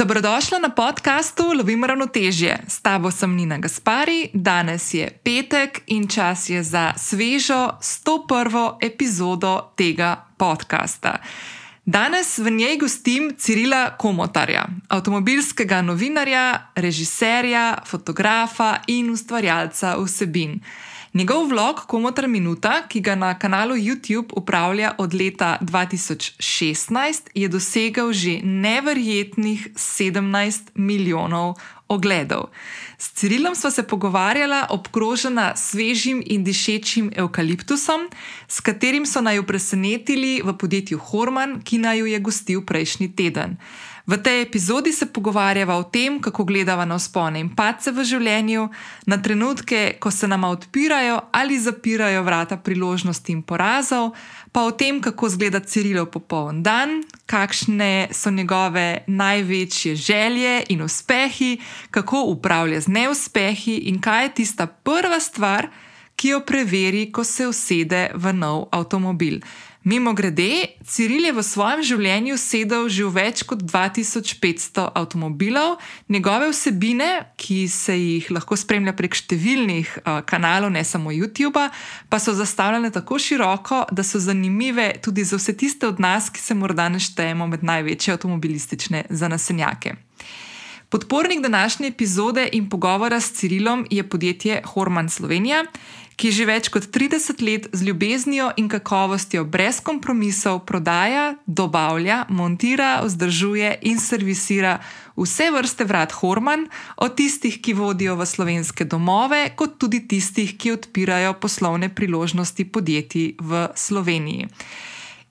Dobrodošla na podkastu Lovim ravnotežje. S tabo sem Nina Gaspari, danes je petek in čas je za svežo 101. epizodo tega podcasta. Danes v njej gostim Cirila Komotarja, avtomobilskega novinarja, režiserja, fotografa in ustvarjalca vsebin. Njegov vlog Komotar Minuta, ki ga na kanalu YouTube upravlja od leta 2016, je dosegel že neverjetnih 17 milijonov ogledov. S Cirilom sva se pogovarjala obkrožena svežim in dišečim eukaliptusom, s katerim so naju presenetili v podjetju Horman, ki naju je gostil prejšnji teden. V tej epizodi se pogovarjava o tem, kako gledava na spone in pace v življenju, na trenutke, ko se nama odpirajo ali zapirajo vrata priložnosti in porazov, pa o tem, kako zgleda Cirilov popoln dan, kakšne so njegove največje želje in uspehi, kako upravlja z neuspehi in kaj je tista prva stvar, ki jo preveri, ko se usede v nov avtomobil. Mimo grede, Ciril je v svojem življenju sedel že v več kot 2500 avtomobilov, njegove vsebine, ki se jih lahko spremlja prek številnih uh, kanalov, ne samo YouTube, pa so zastavljene tako široko, da so zanimive tudi za vse tiste od nas, ki se morda ne štejemo med največje avtomobilistične zanasenjake. Podpornik današnje epizode in pogovora s Cirilom je podjetje Horman Slovenija, ki že več kot 30 let z ljubeznijo in kakovostjo brez kompromisov prodaja, dobavlja, montira, vzdržuje in servisira vse vrste vrat Horman, od tistih, ki vodijo v slovenske domove, kot tudi tistih, ki odpirajo poslovne priložnosti podjetij v Sloveniji.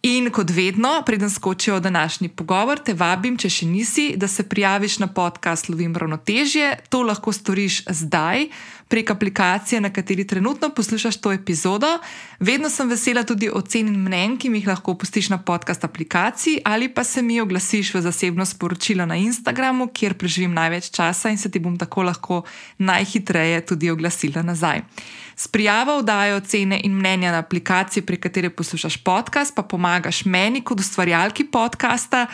In kot vedno, preden skočijo v današnji pogovor, te vabim, če še nisi, da se prijaviš na podcast Lovim ravnotežje. To lahko storiš zdaj prek aplikacije, na kateri trenutno poslušaš to epizodo. Vedno sem vesela tudi ocen in mnen, ki mi jih lahko pustiš na podcast aplikaciji ali pa se mi oglasiš v zasebno sporočilo na Instagramu, kjer preživim največ časa in se ti bom tako lahko najhitreje tudi oglasila nazaj. S prijavo vdajo ocene in mnenja na aplikaciji, prek katere poslušaš podcast, pa pomagaš meni kot ustvarjalki podcasta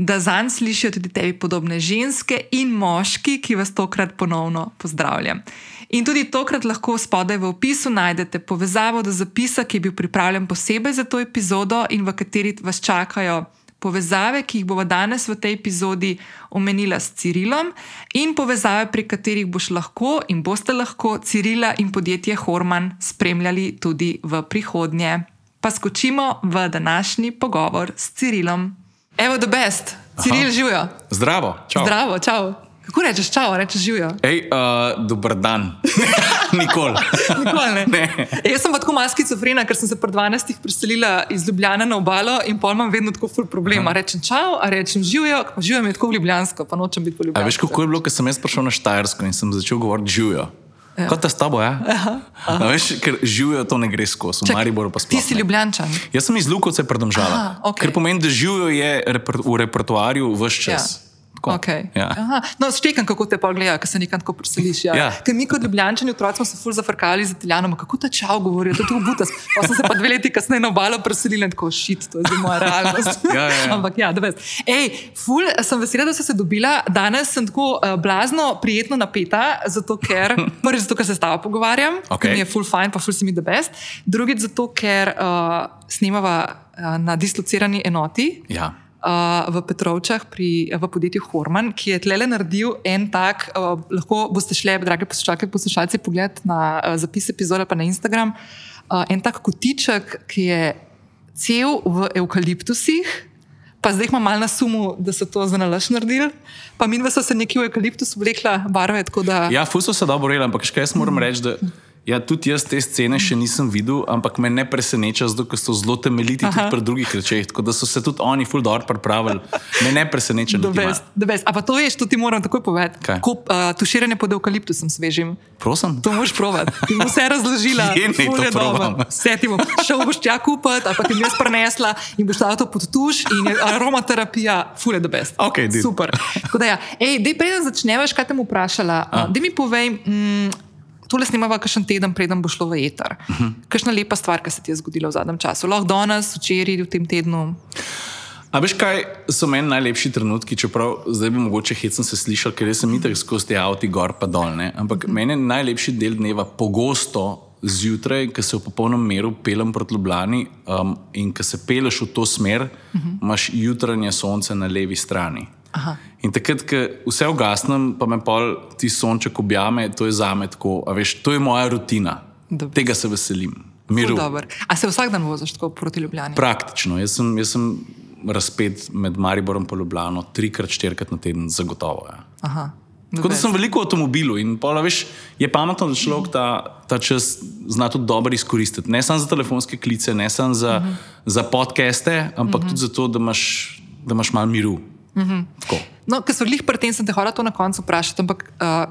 da zanj slišijo tudi tebi podobne ženske in moški, ki vas tokrat ponovno pozdravljam. In tudi tokrat lahko spodaj v opisu najdete povezavo do zapisa, ki je bil pripravljen posebej za to epizodo in v kateri vas čakajo povezave, ki jih bomo danes v tej epizodi omenila s Cirilom, in povezave, pri katerih boš lahko in boste lahko Cirila in podjetje Horman spremljali tudi v prihodnje. Pa skočimo v današnji pogovor s Cirilom. Evo, the best, Ciril, živijo. Zdravo, čau. Zdravo, čau. Kako rečeš, čau, rečeš živijo? Ej, uh, dober dan. Nikoli. Nikoli ne. ne. Ej, jaz sem pa tako maskico frina, ker sem se pred 12 preselila iz Ljubljana na obalo in pol imam vedno tako ful problem. A rečem čau, a rečem živijo, pa živijo mi tako v Ljubljansko, pa nočem biti v Ljubljani. Veš, kako je bilo, ko sem jaz prišel na Štajersko in sem začel govoriti živijo. Ja. Kot s tabo, ja? Veš, ker živijo, to ne gre skozi, v Mariboru pa sploh. Ti si ljubljančan. Jaz sem iz Lukovce predomžala. Okay. Ker pomeni, da živijo je reper, v repertoarju vse čas. Ja. Okay. Ja. No, štekam, kako te pa gledajo, ko se nekam tako preseliš. Ja. Ja. Ker mi kot ljubljančani otroci smo se ful zafrkali z italijanom, kako ta čau govorijo, to je tako butas. Pa sem se pa dve leti kasneje na obalo preselila in tako šit, to je zdaj moja realnost. Ja, ja, ja. Ampak ja, da veš. Ej, ful, sem vesela, da so se dobila. Danes sem tako uh, blazno, prijetno napeta, zato ker, prvič zato, ker se s tabo pogovarjam, Okay. mi je ful fajn, pa ful si mi the best. Drugič zato, ker uh, snemava uh, na dislocirani enoti Ja. Uh, v Petrovčah pri, v podjetju Horman, ki je tlele naredil en tak, uh, lahko boste šli, drage poslušalke poslušalci, pogled na uh, zapis epizode pa na Instagram, uh, en tak kotiček, ki je cel v eukaliptusih. Pa zdaj imam malo na sumu, da so to za nalaž naredili. Pa mi dva so se neki v eukaliptus oblekla barve. Da, Ja, fus so se dobro rejali, ampak še kaj jaz moram reči, da ja, tudi jaz te scene še nisem videl, ampak me ne preseneča, zato ker so zelo temeljiti tudi pri drugih rečeh. Tako da so se tudi oni ful dobro pripravili. Me ne preseneča, da The best, the best. A pa to veš, to ti moram takoj povedati. Kaj? Ko, uh, tuširanje pod eukaliptusom svežim. Prosim. To moš provat. Ti bom vse razložila. Kje naj ful to je dobro. Vse ti bom. Šel boš tja kupiti, ali pa ti bom jaz prenesla in boš dala to pod tuš in je aromaterapija, ful je the best. Okej, deal. Super. Tako da ja. Ej, dej preden začneš, kaj te bom vprašala. Uh, dej mi povej, mm, tole snimava kakšen teden, preden bo šlo v eter. Uh Mhm. -huh. Kakšna lepa stvar, ki se ti je zgodila v zadnjem času. Lahko danes, včeraj, v tem tednu. A veš, kaj so meni najlepši trenutki, čeprav zdaj bi mogoče hecno se slišal, ker sem itak skozi te avti gor pa dol. Ne? Ampak mm -hmm. meni je najlepši del dneva pogosto zjutraj, ko se v popolnem meru pelem proti Ljubljani um, in ko se peleš v to smer, mm -hmm. imaš jutranje sonce na levi strani. Aha. In takrat, ko vse ugasnem, pa me pol ti sonček objame, to je za me tako, veš, to je moja rutina. Dobre. Tega se veselim. Miru. A se vsak dan voziš tako proti Ljubljani? Praktično. Jaz sem, jaz sem razpet med Mariborom in Ljubljano, trikrat, štirikrat na teden, zagotovo. Ja. Aha. Tako da sem veliko v avtomobilu in pola, veš, je pametno, da človek ta, ta čas zna tudi dobro izkoristiti. Ne samo za telefonske klice, ne samo za, uh -huh. za podcaste, ampak uh -huh. tudi zato, da imaš, da imaš malo miru. Uh -huh. no, ker so jih pri tem, sem te hotel to na koncu vprašati. Ampak, uh,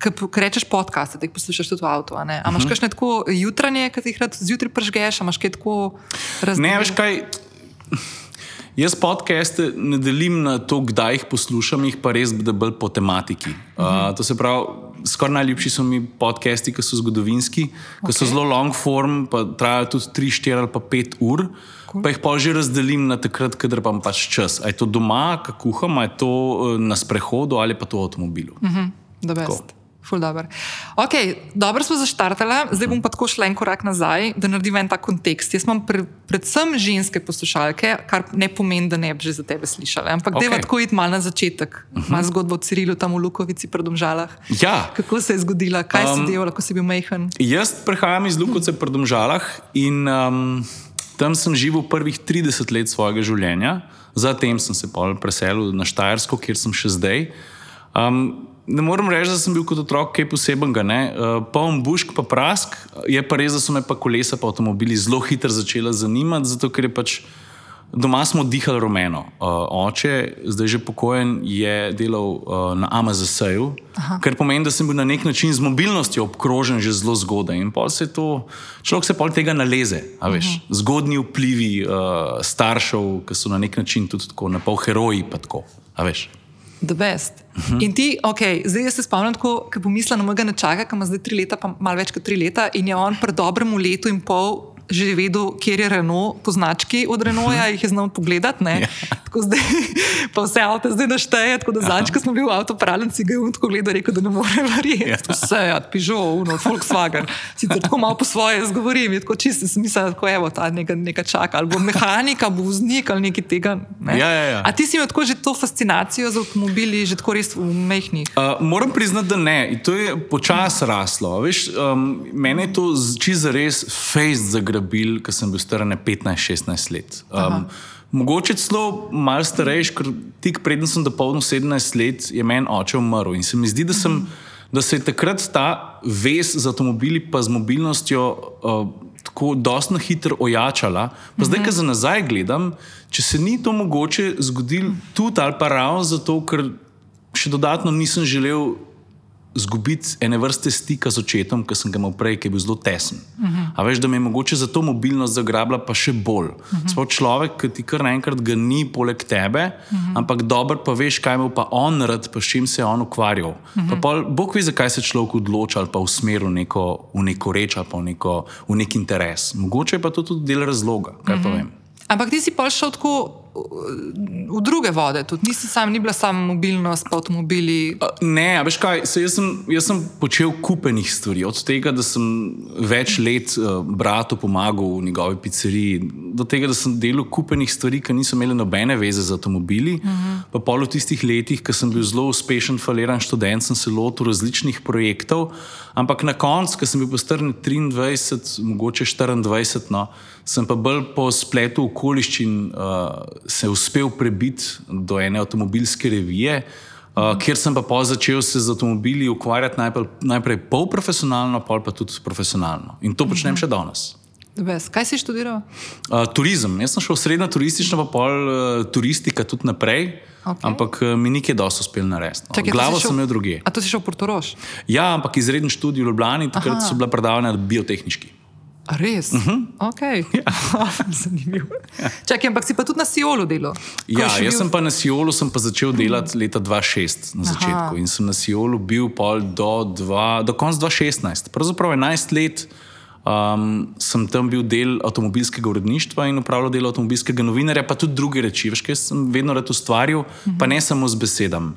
Ker rečeš podcast, da jih poslušaš tudi v avtu. Ali imaš uh -huh. kakšne tako jutranje, ki jih zjutraj pržgeš, imaš kaj tako razumeti? Ne, veš kaj. Jaz podcaste ne delim na to, kdaj jih poslušam, jih pa res bolj po tematiki. Uh, to se pravi, skoraj najljubši so mi podcasti, ki so zgodovinski, ki okay. so zelo long form, pa trajajo tudi 3, 4 ali pa 5 ur. Cool. Pa jih pa že razdelim na takrat, kader pa pač čas. A je to doma, kako kuham, a je to uh, na sprehodu ali pa to v avtomobilu. Uh -huh. Okay, dobro smo zaštartali, zdaj bom pa tako šla en korak nazaj, da naredim en ta kontekst. Jaz imam pre, predvsem ženske poslušalke, kar ne pomeni, da ne bi že za tebe slišali. Ampak okay. je tako iti malo na začetek, uh mhm. -huh. malo zgodbo o Cirilu tam v Lukovici pred Domžalah. Ja. Kako se je zgodila, kaj um, si delal, ko si bil mehen? Jaz prihajam iz Lukovice pred Domžalah in um, tam sem živel prvih 30 let svojega življenja, zatem sem se preselil na Štajersko, kjer sem še zdaj. Um, ne morem reči, da sem bil kot otrok kaj posebenega. Uh, Poln bušk, pa prask, je pa res, da so me pa kolesa, pa avtomobili zelo hitro začela zanimati, zato ker je pač doma smo dihali rumeno. Uh, oče, zdaj že pokojen, je delal uh, na AMZS-ju, kar pomeni, da sem bil na nek način z mobilnostjo obkrožen že zelo zgodaj. In pa se to, človek se pol tega naleze, veš, zgodni vplivi uh, staršev, ki so na nek način tudi tako, na pol heroji, pa tako. The best. Uh mhm. -huh. In ti, ok, zdaj se spomnim, ko pomislim na mojega nečaka, ki ima zdaj tri leta, pa malo več kot tri leta, in je on pred dobrem letu in pol že vedel, kje je Renault, po znački od Renaulta, jih je znal pogledati. Ja. Zdaj, pa vse avto zdaj našteje. Tako da zadnjič, ko smo bili v avtopravljenci, ga je on tako gledal, rekel, da ne more verjeti. Ja. Vse je, ja, Peugeot, Uno, Volkswagen. Sicer tako malo po svoje zgovorim, tako čisto smisel, da je ta nekaj, nekaj čaka. Ali bo mehanika, bo vznik ali nekaj tega. Ne? Ja, ja, ja. A ti si imel tako že to fascinacijo z avtomobili, že tako res v mehkih? Uh, moram priznati, da ne. In to je počasi raslo. Veš, um, mene je to čisto res face zagrabilo bil, ko sem bil star 15-16 let. Um, mogoče celo malo starejši, ker tik preden sem dopolnil 17 let, je meni oče umrl. In se mi zdi, da, sem, da se je takrat ta vez z avtomobili pa z mobilnostjo. Uh, Tako dosta hitro ojačala. Pa zdaj, ko za nazaj gledam, če se ni to mogoče zgodilo tudi ali pa ravno zato, ker še dodatno nisem želel izgubiti ene vrste stika z očetom, ki sem ga imel prej, ki je bil zelo tesen. Uh -huh. A veš, da me je mogoče za to mobilnost zagrabila, pa še bolj. Uh -huh. Sploh človek, ki ti kar naenkrat ga ni poleg tebe, uh -huh. ampak dober pa veš, kaj ima pa on rad, pa s čim se je on ukvarjal. Uh -huh. pa Bog ve, zakaj se človek odloča ali pa v neko, v neko reč ali pa v, neko, v nek interes. Mogoče je pa to tudi del razloga, kaj uh -huh. povem. Ampak ti si pa šel tako v druge vode, tudi nisi sam, ni bila samo mobilnost, pa avtomobili. Ne, veš kaj, jaz sem, jaz sem počel kupenih stvari. Od tega, da sem več let uh, bratu pomagal v njegovi pizzeriji, do tega, da sem delal kupenih stvari, ki niso imeli nobene veze z avtomobili. Uh. -huh. Pa pol v tistih letih, ko sem bil zelo uspešen, faliran študent, sem se lotil različnih projektov. Ampak na koncu, ko sem bil star 23, mogoče 24, no, sem pa bolj po spletu okoliščin. Uh, se uspel prebiti do ene avtomobilske revije, uh, kjer sem pa začel se z avtomobili ukvarjati najprej, najprej polprofesionalno, pol pa tudi profesionalno. In to počnem še danes. Kaj si študiral? Uh, turizem. Jaz sem šel srednja turistična, pa pol uh, turistika tudi naprej. Okay. Ampak uh, mi nikje dosto uspel narediti. No. Glavo šel, sem imel druge. A to si šel v Portorož? Ja, ampak izreden študij v Ljubljani, takrat Aha. so bila predavanja biotehnički. Res? Uh -huh. okay. ja. Zanimivo. Ja. Čakaj, ampak si pa tudi na Siolu delal? Ja, jaz bil... sem pa na Siolu začel delati leta 2006 na začetku Aha. in sem na Siolu bil do, do konca 2016. Pravzaprav 11 let Um, sem tam bil del avtomobilskega uredništva in upravljal delo avtomobilskega novinarja, pa tudi druge reči. Veš, kaj sem vedno rad ustvaril, mhm. pa ne samo z besedami.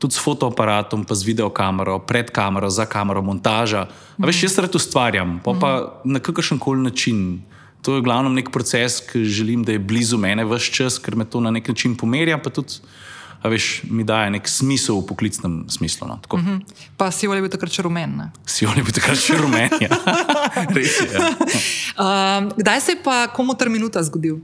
Tudi s fotoaparatom, pa z videokamero, pred kamero, za kamero, montaža. Mhm. Veš, jaz rad ustvarjam, pa, pa na kakršen koli način. To je glavno nek proces, ki želim, da je blizu mene vse čas, ker me to na nek način pomerja. Pa tudi a veš, mi daje nek smisel v poklicnem smislu. No, mm -hmm. Pa si oli bil takrat še rumen. Si oli bil takrat še rumen. Ja. Res je. Ja. Um, kdaj se je pa komu ter minuta zgodil?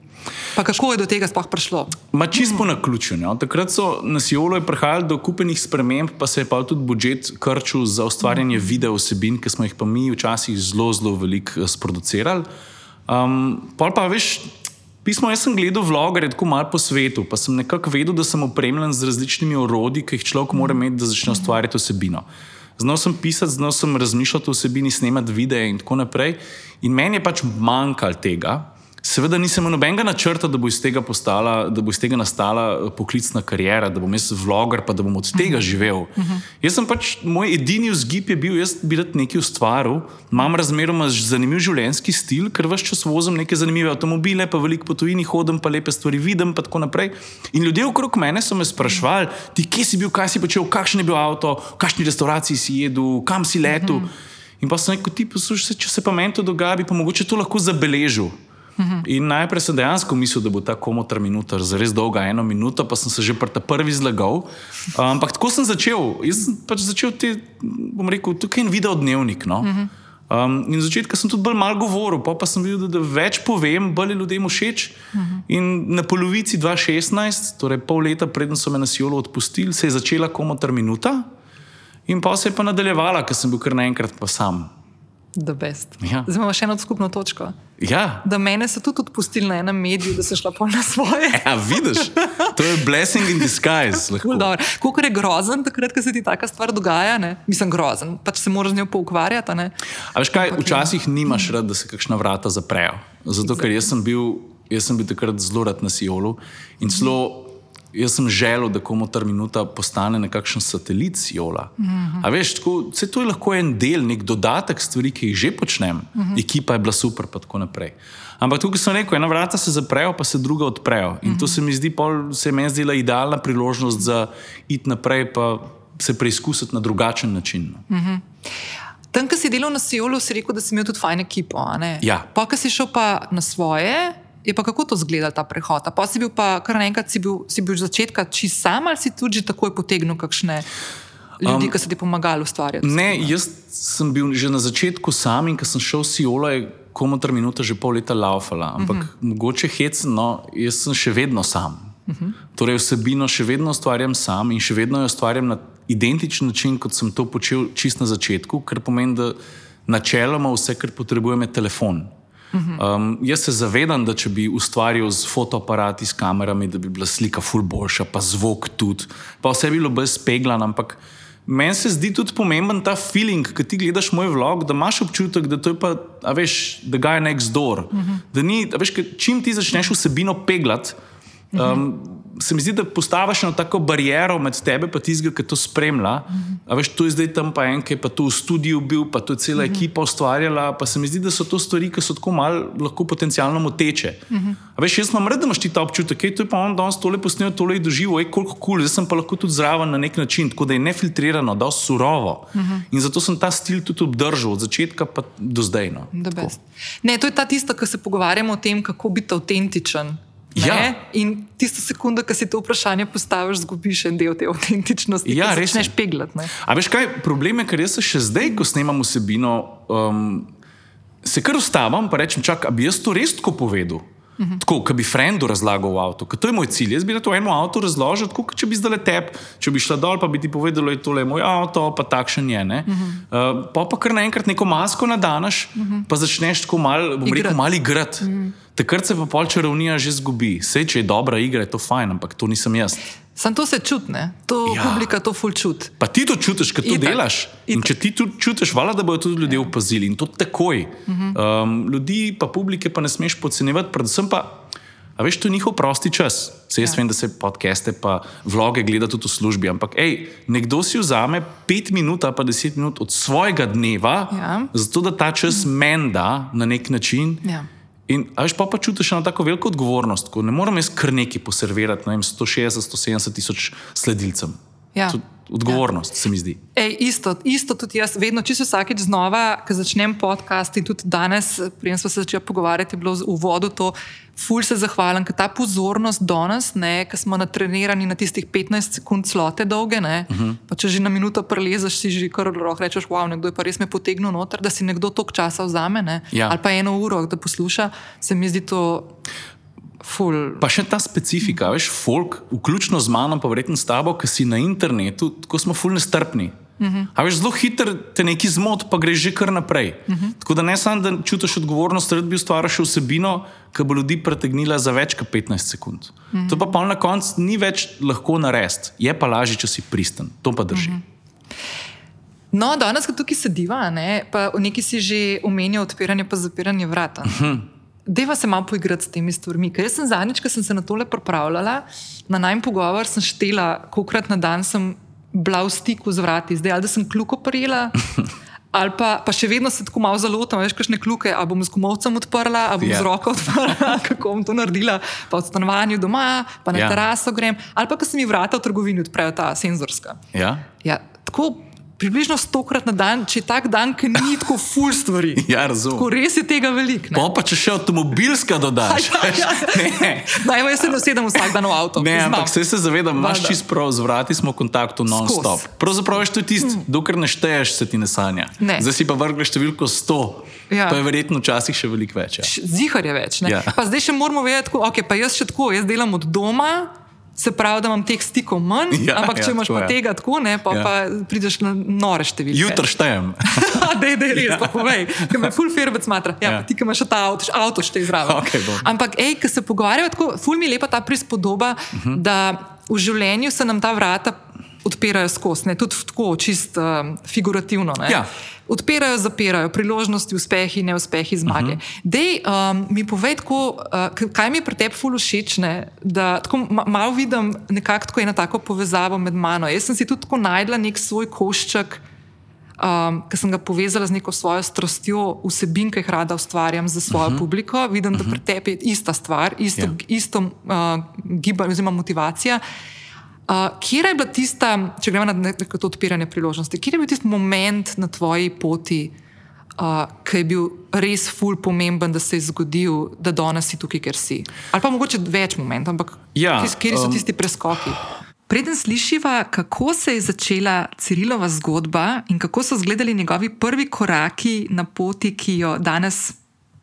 Pa kako je do tega sploh prišlo? Ma čisto po naključju. No. Takrat so na Sijolu prihajali do kupenih sprememb, pa se je pa tudi budžet krčil za ustvarjanje mm -hmm. video vsebin, ki smo jih pa mi včasih zelo, zelo veliko eh, sproducirali. Um, pa pa veš, Pismo, jaz sem gledal vlogerje tako malo po svetu, pa sem nekako vedel, da sem opremljen z različnimi orodji, ki jih človek mora imeti, da začne ustvarjati vsebino. Znal sem pisati, znal sem razmišljati o vsebini, snemati videe in tako naprej. In meni je pač manjkalo tega, Seveda nisem imel nobenega načrta, da bo iz tega, postala, da bo iz tega nastala eh, poklicna karijera, da bom jaz vloger, pa da bom od tega mhm. živel. Uh mhm. -huh. Jaz sem pač, moj edini vzgib je bil, jaz bi rad nekaj ustvaril, imam razmeroma zanimiv življenjski stil, ker vse čas vozim neke zanimive avtomobile, pa veliko po tujini hodim, pa lepe stvari vidim. In ljudje okrog mene so me sprašvali, ti kje si bil, kaj si počel, kakšen je bil avto, v kakšni restauraciji si jedel, kam si letel. Uh mhm. -huh. In pa sem rekel, ti poslušaj, če se pa meni to dogaja, bi pa mogoče to lahko zabeležil. In najprej sem dejansko mislil, da bo ta komotar minuta, res dolga, eno minuto, pa sem se že prvi zlagal. Ampak tako sem začel. Jaz sem pač začel ti, bom rekel, tukaj in video dnevnik. No? Um, in na začetku sem tudi bolj malo govoril, pa, pa sem videl, da, da več povem, bolj ljudem všeč. Uh -huh. In na polovici 2016, torej pol leta preden so me na Sijolu odpustili, se je začela komotar minuta, in pa se je pa nadaljevala, ker sem bil kar naenkrat pa sam. Ja. Zdaj imamo še eno skupno točko. Ja. Da mene so tudi odpustili na enem mediju, da se šla pol na svoje. Ja, vidiš, to je blessing in disguise. Kako je grozen, takrat, ko se ti taka stvar dogaja, ne? mislim grozen, pač se moraš z njo poukvarjati. A veš kaj, včasih nimaš rad, da se kakšna vrata zaprejo. Zato, ker jaz sem bil, jaz sem bil takrat zelo rad na Sijolu in celo jaz sem želel, da komu ta minuta postane nekakšen satelit Jola. Mm -hmm. veš, tako, vse to je lahko en del, nek dodatek stvari, ki jih že počnem, mm -hmm. ekipa je bila super, pa tako naprej. Ampak tukaj sem rekel, ena vrata se zaprejo, pa se druga odprejo. In mm -hmm. to se mi zdi, pol, se mi zdela idealna priložnost za iti naprej, pa se preizkusiti na drugačen način. Mm -hmm. Tam, ko si delal na Sijolu, si rekel, da si imel tudi fajn ekipo. Ja. Pa, ko si šel pa na svoje, Je pa kako to izgleda, ta prehod? Pa si bil pa kar naenkrat, si bil, si bil začetka čist sam ali si tudi takoj potegnil kakšne ljudi, um, ki so ti pomagali ustvarjati? Ne, jaz sem bil že na začetku sam in ko sem šel s Jolo, je komu ter minuta že pol leta laufala. Ampak uh mhm. -huh. mogoče hecno, jaz sem še vedno sam. Uh mhm. -huh. Torej vsebino še vedno ustvarjam sam in še vedno jo ustvarjam na identičen način, kot sem to počel čist na začetku, kar pomeni, da načeloma vse, kar potrebujem, je telefon. Um, jaz se zavedam, da če bi ustvaril z fotoaparati, s kamerami, da bi bila slika ful boljša, pa zvok tudi, pa vse bi bilo brez pegla. Ampak meni se zdi tudi pomemben ta feeling, ki ti gledaš moj vlog, da imaš občutek, da to je pa, a veš, da ga je next door. Uh -huh. Da ni, veš, čim ti začneš vsebino peglati. Um, uh -huh se mi zdi, da postaviš eno tako bariero med tebe in tistega, ki to spremlja. Uh -huh. veš, tu je zdaj tam pa en, ki je pa tu v studiu bil, pa tu je cela uh -huh. ekipa ustvarjala. Pa se mi zdi, da so to stvari, ki so tako malo lahko potencialno moteče. Uh -huh. veš, jaz imam rad, da imaš ti ta občutek, da je pa on danes tole posnel, tole je doživel, je koliko kul, cool, zdaj sem pa lahko tudi zraven na nek način, tako da je nefiltrirano, da je surovo. Uh -huh. In zato sem ta stil tudi obdržal, od začetka pa do zdaj. No. Ne, to je ta tisto, ki se pogovarjamo o tem, kako biti avtentičen. Ja. In tisto sekundo, ki si to vprašanje postaviš, zgubiš en del te avtentičnosti. Ja, res neš peglati. A veš kaj, problem je, ker jaz se še zdaj, ko snemam vsebino, um, se kar ustavim in rečem, čak, bi jaz to res tako povedal. Uh -huh. Tako, kot bi frendu razlagal v avtu, to je moj cilj. Jaz bi to eno avto razložil, kot če bi zdaj letep, če bi šla dol, pa bi ti povedal, da je to le moj avto, pa takšen je. Uh -huh. uh, pa pa kar naenkrat neko masko nadanaš, uh -huh. pa začneš tako malo, bom rekel, malo igrati. Uh -huh. Takrat se pa pol čarovnija že zgubi. Vse, če je dobra igra, je to fajn, ampak to nisem jaz. Sam to se čuti, to ja. publika to ful čuti. Pa ti to čutiš, kad to Itak. delaš. Itak. In če ti to čutiš, hvala, da bodo tudi ljudje ja. opazili in to takoj. Uh -huh. um, ljudi pa publike pa ne smeš podcenjevati, predvsem pa. A veš, to je njihov prosti čas. Se jaz ja. vem, da se podcaste pa vloge gleda tudi v službi, ampak ej, nekdo si vzame pet minut ali pa deset minut od svojega dneva, ja. zato da ta čas menda na nek način. Ja. In veš, pa, pa čutiš eno tako veliko odgovornost, ko ne morem jaz kar neki poservirati vem, 160, 170 tisoč sledilcem. Ja. Odgovornost ja. se mi zdi. Ej, isto, isto tudi jaz, vedno, se vsakeč znova, ko začnem podcast in tudi danes, prej smo se začeli pogovarjati, je bilo v uvodu to, ful se zahvalim, ker ta pozornost do nas, ki smo natrenirani na tistih 15 sekund slote dolge, uh mhm. -huh. pa če že na minuto prelezeš, si že kar roh rečeš, wow, nekdo je pa res me potegnil noter, da si nekdo tok časa vzame, ja. ali pa eno uro, da posluša, se mi zdi to. Ful. Pa še ta specifika, veš, folk, vključno z mano, pa verjetno s tabo, ki si na internetu, tako smo ful nestrpni. Uh. -huh. A veš, zelo hitro te neki zmot, pa greš že kar naprej. Uh mhm. -huh. Tako da ne samo, da čutiš odgovornost, da bi ustvaril še vsebino, ki bo ljudi pretegnila za več kot 15 sekund. Uh mhm. -huh. To pa pa na koncu ni več lahko narediti, je pa lažje, če si pristen. To pa drži. Uh -huh. No, danes, ko tukaj sediva, ne, pa v neki si že omenjal odpiranje in zapiranje vrata. Uh -huh. Deva se malo poigrati s temi stvarmi. Ker jaz sem zadnjič, ko sem se na tole pripravljala, na najmanj pogovor sem štela, kolikrat na dan sem bila v stiku z vrati, zdaj ali da sem kljuko prijela. Ali pa, pa še vedno se tako malo zalotam, veš, kakšne kluke, ali bom z gumovcem odprla, ali bom yeah. z ja. roko odprla, kako bom to naredila, pa v stanovanju doma, pa na yeah. Ja. teraso grem, ali pa, ko se mi vrata v trgovini odprejo, ta senzorska. Yeah. Ja, tako približno stokrat na dan, če je tak dan, ki ni tako full stvari. Ja, razumem. Tako res je tega veliko. Pa, pa če še avtomobilska dodaš. Ja, ja. Najmo jaz se nasedem vsak dan v avto. Ne, ampak se, se zavedam, imaš čist prav, z vrati smo v kontaktu non-stop. Pravzaprav je to tisto, mm. dokler ne šteješ, se ti ne sanja. Ne. Zdaj si pa vrgli številko 100. Ja. To je verjetno včasih še veliko več. Ja. Zihar je več. Ja. Pa zdaj še moramo vedeti, ok, pa jaz še tako, jaz delam od doma. Se pravi, da imam teh stikov manj, ja, ampak če ja, imaš pa je. tega tako, ne, pa, ja. pa prideš na nore številke. Jutro štejem. da, da, res, ja. pa povej, ki me full firbec smatra. Ja, ja. Ti, ki imaš ta avto, avto štej zraven. Okay, ampak, ej, ki se pogovarjajo tako, full mi je lepa ta prispodoba, uh mhm. -huh. da v življenju se nam ta vrata odpirajo skozi, tudi tako, čist uh, figurativno. Ja. Odpirajo, zapirajo priložnosti, uspehi, neuspehi, zmage. Uh -huh. Dej um, mi povej, tako, uh, kaj mi je pri tebi fulu všeč, da tako ma malo vidim nekako eno tako povezavo med mano. Jaz sem si tudi tako najdla nek svoj košček, um, ki sem ga povezala z neko svojo strastjo, vsebin, ki jih rada ustvarjam za svojo uh -huh. publiko. Vidim, uh -huh. da pri tebi je ista stvar, isto, yeah. Ja. isto uh, gibanje oziroma motivacija. Uh, kje je bila tista, če gremo na neko odpiranje priložnosti, kje je bil tisti moment na tvoji poti, uh, ki je bil res ful pomemben, da se je zgodil, da danes si tukaj, ker si? Ali pa mogoče več momentov, ampak ja, kje so um, tisti preskoki? Preden slišiva, kako se je začela Cirilova zgodba in kako so izgledali njegovi prvi koraki na poti, ki jo danes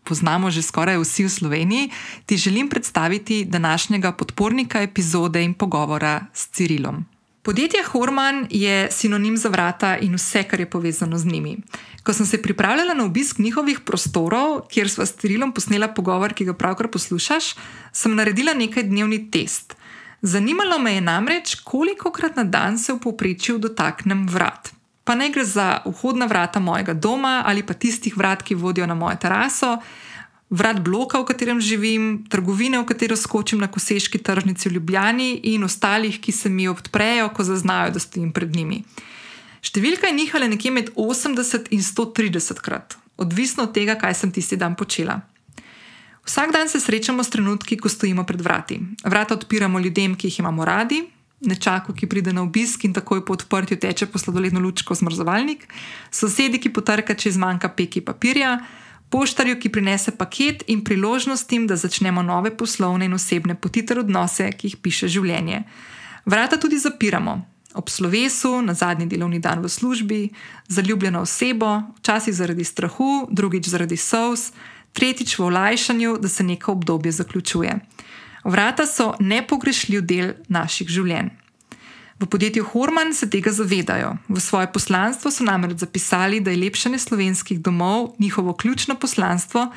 poznamo že skoraj vsi v Sloveniji, ti želim predstaviti današnjega podpornika epizode in pogovora s Cirilom. Podjetje Horman je sinonim za vrata in vse, kar je povezano z njimi. Ko sem se pripravljala na obisk njihovih prostorov, kjer sva s Cirilom posnela pogovor, ki ga pravkar poslušaš, sem naredila nekaj dnevni test. Zanimalo me je namreč, koliko krat na dan se v povprečju dotaknem vrat pa ne gre za vhodna vrata mojega doma ali pa tistih vrat, ki vodijo na mojo teraso, vrat bloka, v katerem živim, trgovine, v katero skočim na koseški tržnici v Ljubljani in ostalih, ki se mi odprejo, ko zaznajo, da stojim pred njimi. Številka je nihala nekje med 80 in 130 krat, odvisno od tega, kaj sem tisti dan počela. Vsak dan se srečamo s trenutki, ko stojimo pred vrati. Vrata odpiramo ljudem, ki jih imamo radi, nečaku, ki pride na obisk in takoj po odprtju teče po sladoledno lučko zmrzovalnik, sosedi, ki potrka, če zmanjka peki papirja, poštarju, ki prinese paket in priložnostim, da začnemo nove poslovne in osebne poti ter odnose, ki jih piše življenje. Vrata tudi zapiramo. Ob slovesu, na zadnji delovni dan v službi, zaljubljeno osebo, včasih zaradi strahu, drugič zaradi sous, tretjič v olajšanju, da se neko obdobje zaključuje. Vrata so nepogrešljiv del naših življenj. V podjetju Horman se tega zavedajo. V svoje poslanstvo so namreč zapisali, da je lepšanje slovenskih domov njihovo ključno poslanstvo,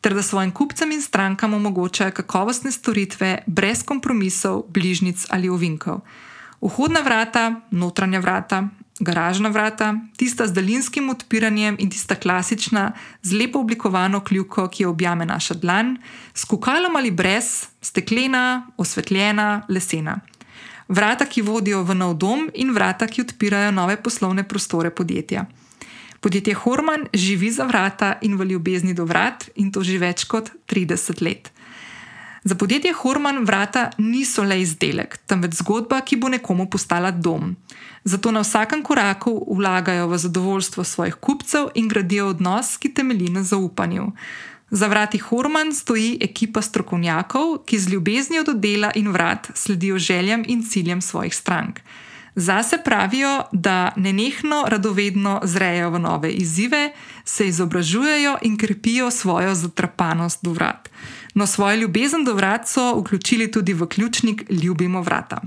ter da svojim kupcem in strankam omogočajo kakovostne storitve brez kompromisov, bližnic ali ovinkov. Vhodna vrata, notranja vrata, garažna vrata, tista z daljinskim odpiranjem in tista klasična z lepo oblikovano kljuko, ki jo objame naša dlan, s kukalom ali brez, steklena, osvetljena, lesena. Vrata, ki vodijo v nov dom, in vrata, ki odpirajo nove poslovne prostore podjetja. Podjetje Horman živi za vrata in v ljubezni do vrat, in to že več kot 30 let. Za podjetje Horman vrata niso le izdelek, temveč zgodba, ki bo nekomu postala dom. Zato na vsakem koraku vlagajo v zadovoljstvo svojih kupcev in gradijo odnos, ki temelji na zaupanju. Za vrati Horman stoji ekipa strokovnjakov, ki z ljubeznijo do dela in vrat sledijo željam in ciljem svojih strank. Zase pravijo, da nenehno radovedno zrejo v nove izzive, se izobražujejo in krepijo svojo zatrapanost do vrat. No, svojo ljubezen do vrat so vključili tudi v ključnik Ljubimo vrata.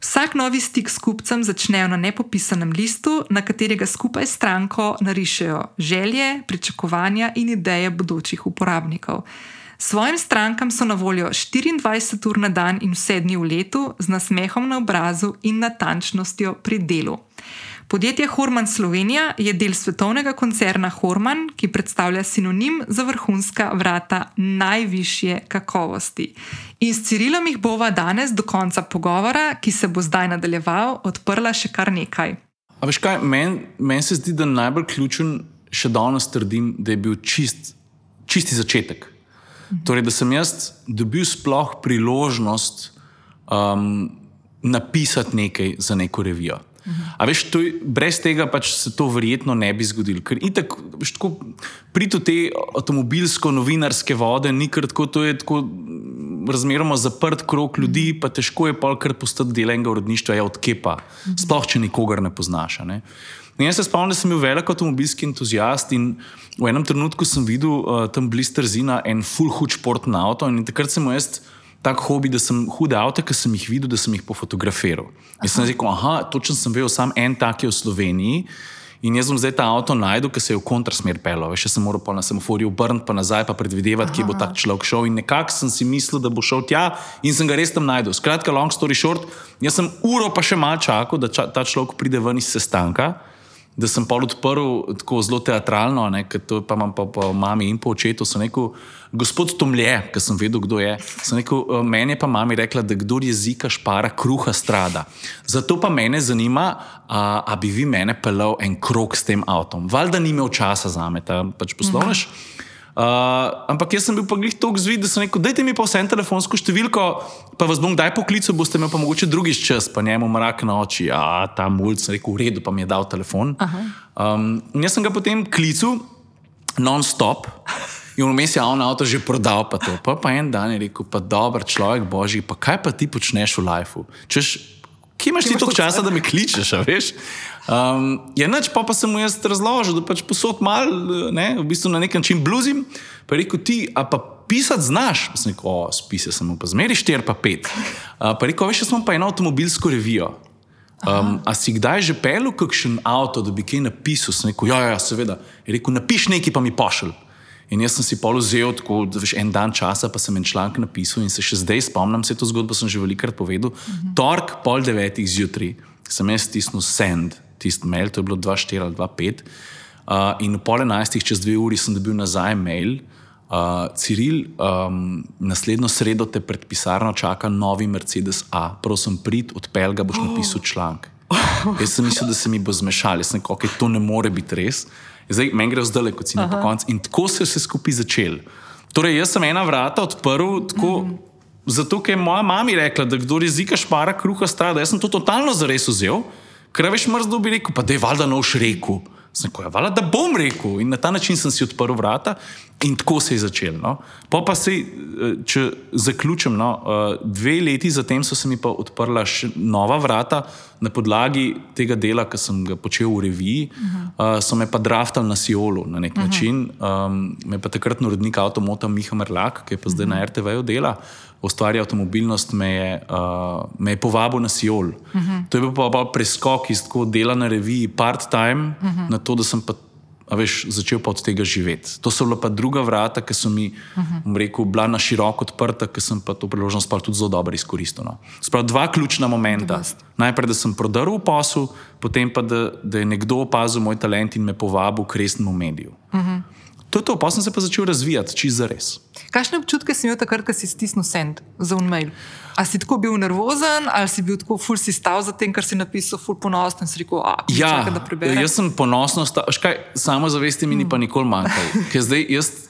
Vsak novi stik s kupcem začnejo na nepopisanem listu, na katerega skupaj s stranko narišejo želje, pričakovanja in ideje bodočih uporabnikov. Svojim strankam so na voljo 24 ur na dan in vse dni v letu, z nasmehom na obrazu in natančnostjo pri delu. Podjetje Horman Slovenija je del svetovnega koncerna Horman, ki predstavlja sinonim za vrhunska vrata najvišje kakovosti. In s Cirilom jih bova danes do konca pogovora, ki se bo zdaj nadaljeval, odprla še kar nekaj. A veš kaj, meni men se zdi, da najbolj ključen, še danes trdim, da je bil čist, čisti začetek. Torej, da sem jaz dobil sploh priložnost um, napisati nekaj za neko revijo. A veš, to, brez tega pač se to verjetno ne bi zgodilo. Ker itak, veš, tako priti v te avtomobilsko-novinarske vode, ni kar tako, to je tako razmeroma zaprt krok ljudi, pa težko je pa kar postati del enega urodništva, ja, od kepa, sploh če nikogar ne poznaš. Ne? In jaz se spomnim, da sem bil velik avtomobilski entuzijast in v enem trenutku sem videl uh, tam blister zina en full hud športni avto in takrat sem jaz tak hobi, da sem hude avto, ki sem jih videl, da sem jih pofotografiral. Jaz sem rekel, ah, točno sem vedel, sam en tak je v Sloveniji. In jaz sem zdaj ta avto najdel, ki se je v kontrasmer pelil. Še sem moral na semaforju obrniti, pa nazaj, pa predvidevati, kje bo ta človek šel. In nekako sem si mislil, da bo šel tja in sem ga res tam najdel. Skratka, long story short, jaz sem uro pa še mal čakal, da ča, ta človek pride ven iz sestanka da sem pol odprl tako zelo teatralno, ker to pa imam pa po mami in po očetu. Sem rekel, gospod Tomlje, ker sem vedel, kdo je. Rekel, eh, meni je pa mami rekla, da kdo jezika špara, kruha strada. Zato pa mene zanima, a, a bi vi mene pelal en krok s tem avtom. Valjda ni imel časa za me, ta pač poslovnež. Mhm. Uh, ampak jaz sem bil pa glih tako zvit, da sem rekel: Dajte mi pa vse telefonsko številko, pa vas bom kdaj poklical, boste me pa mogoče drugič čas, pa njemu mrak na oči. Ja, ta mulj, sem rekel: V redu, pa mi je dal telefon. Um, jaz sem ga potem klical non-stop. In vmes je on avto že prodal, pa to. Pa, pa en dan je rekel, pa dober človek, božji, pa kaj pa ti počneš v lifeu? Češ, kje imaš ti toliko časa, da me kličeš, veš? Um, je noč, pa, pa sem mu jaz razložil, da pač posod mal, ne, v bistvu na nek način bluzim. Pa rekel, ti, a pa pisati znaš? Sem rekel, o, spise sem mu pa zmeri štir, pa pet. Uh, pa rekel, veš, smo pa eno avtomobilsko revijo. Um, a si kdaj že pel v kakšen avto, da bi kaj napisal? Sem rekel, ja, ja, seveda. Je rekel, napiš nekaj, pa mi pošilj. In jaz sem si pol vzel, tako da veš en dan časa, pa sem en članek napisal in se še zdaj spomnim, se to zgodbo sem že velikokrat povedal. Uh -huh. Tork, pol devetih zjutraj, sem jaz stisnil send, tisti mail, to je bilo 2-4 ali 2-5. Uh, in v pol enajstih, čez dve uri, sem dobil nazaj mail. Uh, Ciril, um, naslednjo sredo te pred pisarno čaka novi Mercedes A. Prosim, prid, odpel ga boš napisal članek. Jaz sem mislil, da se mi bo zmešal, jaz sem rekel, okay, to ne more biti res. Zdaj, meni gre zdaj, kot si na koncu. In tako se je vse skupaj začelo. Torej, jaz sem ena vrata odprl, tako, mm -hmm. zato ker je moja mama rekla, da kdo jezika špara, kruha strada. Jaz sem to totalno zares vzel, ker veš, mrzdo bi rekel, pa da je valjda noš rekel. Sem rekel, ja, da bom rekel. In na ta način sem si odprl vrata in tako se je začelo. No. Pa se, eh, če zaključim, no, eh, dve leti zatem so se mi pa odprla še nova vrata na podlagi tega dela, ki sem ga počel v reviji. Uh -huh. uh, so me pa draftali na Siolu na nek uh -huh. način. Um, me pa takrat urednik avtomota Miha Merlak, ki je pa zdaj uh -huh. na RTV-ju dela ustvarja avtomobilnost, me je, uh, me je povabil na Sijol. Uh mhm. -huh. To je bil pa, pa preskok iz dela na reviji part-time uh mhm. -huh. na to, da sem pa a veš, začel pa od tega živeti. To so bila pa druga vrata, ki so mi, uh -huh. rekel, bila na široko odprta, ker sem pa to priložnost pa tudi zelo dobro izkoristil. No. Sprav dva ključna momenta. Najprej, da sem prodrl posel, potem pa, da, da je nekdo opazil moj talent in me povabil k resnemu mediju. Uh -huh. To je to, pa sem se pa začel razvijati, za res. Kakšne občutke si imel takrat, ko si stisnil send za unmail? Ali si tako bil nervozen, ali si bil tako ful si stav za tem, kar si napisal, ful ponosen si rekel, ah, ja, čaka, da preberem. Jaz sem ponosen, škaj, samo zavesti mi ni pa nikoli manjkalo.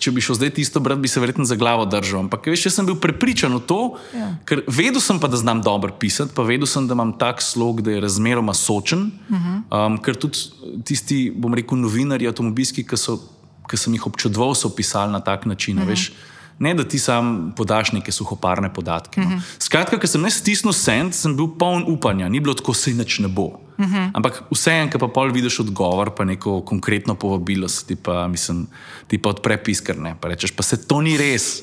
Če bi šel zdaj tisto brati, bi se verjetno za glavo držal. Ampak veš, jaz sem bil prepričan v to, ja. ker vedel sem pa, da znam dobro pisati, pa vedel sem, da imam tak slog, da je razmeroma sočen. Uh -huh. um, ker tudi tisti, bom rekel, novinarji avtomobilski, ki so ki sem jih občudoval, so pisali na tak način. Uh mhm. -huh. Ne, da ti sam podaš neke suhoparne podatke. No. Uh mhm. -huh. Skratka, ker sem ne stisnil sent, sem bil poln upanja, ni bilo tako, se nič ne bo. Uh mhm. -huh. Ampak vseeno, ki pa pol vidiš odgovor, pa neko konkretno povabilo, ti pa, mislim, ti pa odpre piskrne. Pa rečeš, pa se to ni res.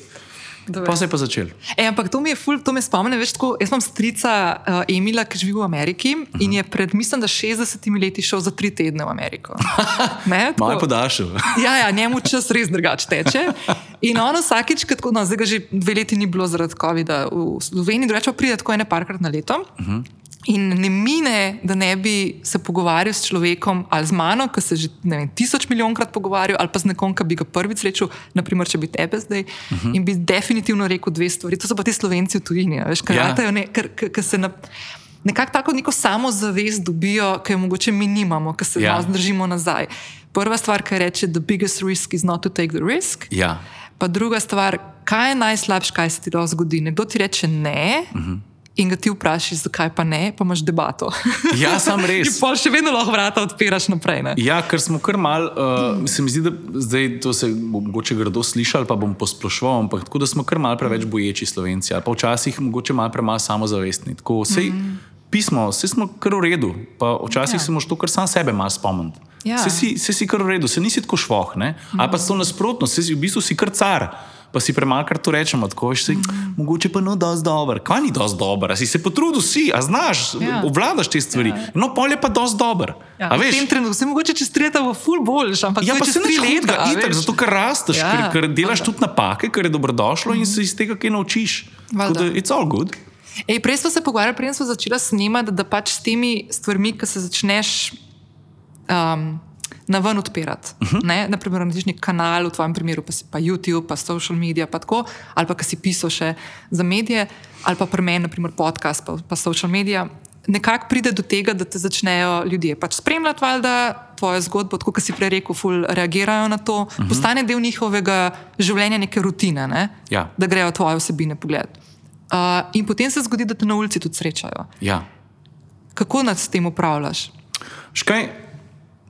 Pa se je pa začel. E, ampak to mi je ful, to me spomne. Veš, tako, jaz imam strica uh, Emila, ki živi v Ameriki uh -huh. in je pred, mislim, da 60 leti šel za tri tedne v Ameriko. Malo podaljšal. ja, ja, njemu čas res drugače teče. In on vsakič, tako, no, zdaj ga že dve leti ni bilo zaradi COVID-a v Sloveniji, drugače pride tako ene parkrat na leto. Uh -huh. In ne mine, da ne bi se pogovarjal s človekom ali z mano, ki se že vem, tisoč milijonkrat pogovarjal, ali pa z nekom, ki bi ga prvič srečal, naprimer, če bi tebe zdaj. Uh mhm. -huh. In bi definitivno rekel dve stvari. To so pa ti slovenci v tujini, veš, kaj ja. ne, ker se na, nekako tako neko samozavest dobijo, ki jo mogoče mi nimamo, ker se ja. nas držimo nazaj. Prva stvar, ki reče: The biggest risk is not to take the risk. Ja. Pa druga stvar, kaj je najslabše, kaj se ti lahko zgodi? Nekdo ti reče ne. Uh mhm. -huh in ga ti vprašaš, zakaj pa ne, pa imaš debato. Ja, sam res. In pa še vedno lahko vrata odpiraš naprej. Ne? Ja, ker smo kar mal, uh, se mi zdi, da zdaj to se mogoče grdo slišal, pa bom posplošval, ampak tako da smo kar mal preveč boječi slovenci, ali pa včasih mogoče mal premalo samozavestni. Tako, sej, mm. Pismo, vse smo kar v redu, pa včasih ja. se moraš to kar sam sebe malo spomniti. Ja. Vse si, si kar v redu, se nisi tako švoh, mm. ali pa so nasprotno, se si v bistvu si kar car pa si premalkar to rečemo, tako si, mm. mogoče pa no, dosti dober. Kaj ni dosti dober, si se potrudil, si, a znaš, ja. obvladaš te stvari. Ja. No, pol je pa dosti dober. Ja, v tem trenutku se mogoče čez tri leta v full boljš, ampak ja, pa se ne leta, itak, zato ker rasteš, ja. ker, ker delaš tudi napake, kar je dobrodošlo mm. in se iz tega kaj naučiš. It's all good. Ej, prej smo se pogovarjali, prej smo začeli snemati, da, da pač s temi stvarmi, ki se začneš. Um, na ven odpirati. Uh mhm. -huh. Naprimer, imaš nek kanal, v tvojem primeru pa, pa YouTube, pa social media, pa tako, ali pa si pisal še za medije, ali pa pri meni, naprimer, podcast, pa, pa social media. Nekako pride do tega, da te začnejo ljudje pač spremljati, valjda, tvojo zgodbo, tako kot si prej rekel, ful reagirajo na to, uh mhm. -huh. postane del njihovega življenja, neke rutine, ne? ja. da grejo tvoje vsebine pogled. Uh, in potem se zgodi, da te na ulici tudi srečajo. Ja. Kako nad tem upravljaš? Škaj,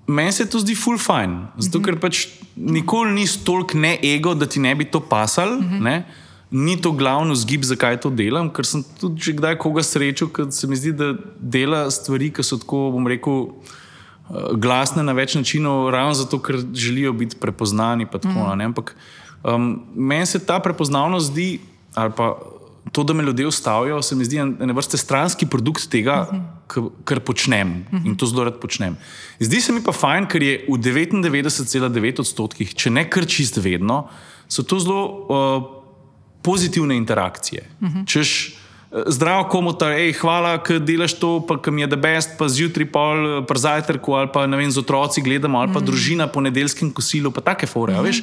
Meni se to zdi full fine, zato ker pač nikoli ni toliko ne ego, da ti ne bi to pasal. Uh -huh. Ni to glavno zgib, zakaj to delam, ker sem tudi že kdaj koga srečal, ker se mi zdi, da dela stvari, ki so tako, bom rekel, eh, glasne na več načinov, ravno zato, ker želijo biti prepoznani. Tako, uh -huh. Ampak um, meni se ta prepoznavnost zdi, ali pa to, da me ljudje ustavijo, se mi zdi ena vrsta stranski produkt tega, uh -huh. Kar počnem uh -huh. in to zelo rad počnem. Zdi se mi pa fajn, ker je v 99,9 odstotkih, če ne kar čist vedno, so to zelo uh, pozitivne interakcije. Uh -huh. Češ, eh, Zdravo, komu ta, hej, hvala, da delaš to, pa kam je da best, pa zjutraj pol, pa zajtrku, ali pa ne vem, z otroci gledamo, ali pa mm. družina po nedeljskem kosilu, pa take fore, mm veš.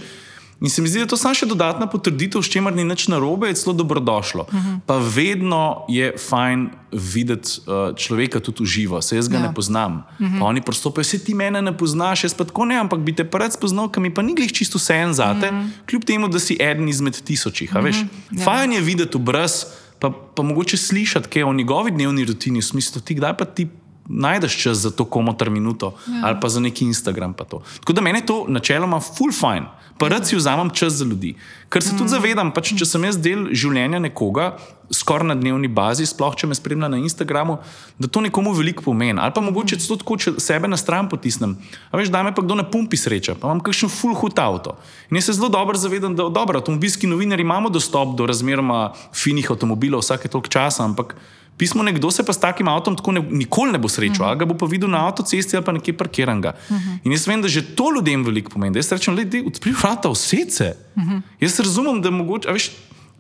In se mi zdi, da to samo še dodatna potrditev, s čimer ni nič narobe, je zelo dobrodošlo. Uh. -huh. Pa vedno je fajn videti uh, človeka tudi v živo, se jaz ga ja. ne poznam. Uh. -huh. Oni prostopajo, se ti mene ne poznaš, jaz pa tako ne, ampak bi te prvi spoznal, ki mi pa ni glih čisto vse en zate, uh. -huh. kljub temu, da si eden izmed tisočih. Uh -huh. ja. Fajn je videti obraz, pa, pa mogoče slišati kaj o njegovi dnevni rutini, v smislu, ti kdaj pa ti najdeš čas za to komotar minuto ja. ali pa za neki Instagram. Tako da meni je to načeloma full fine, pa rad si vzamem čas za ljudi. Ker se mm. tudi zavedam, pač, če sem jaz del življenja nekoga, skoraj na dnevni bazi, sploh če me spremlja na Instagramu, da to nekomu veliko pomeni. Ali pa mogoče celo tako, če sebe na stran potisnem. A veš, da me pa kdo na pumpi sreča, pa imam kakšen full hud avto. In jaz se zelo dobro zavedam, da dobro, avtomobilski novinari imamo dostop do razmeroma finih avtomobilov vsake toliko časa, ampak Pismo nekdo se pa s takim avtom tako ne, nikoli ne bo srečal, uh -huh. ga bo pa videl na avtocesti ali pa nekje parkiranega. Uh -huh. In jaz vem, da že to ljudem veliko pomeni. Da jaz rečem, da odpri vrata vse se. Uh -huh. Jaz razumem, da mogoče, veš,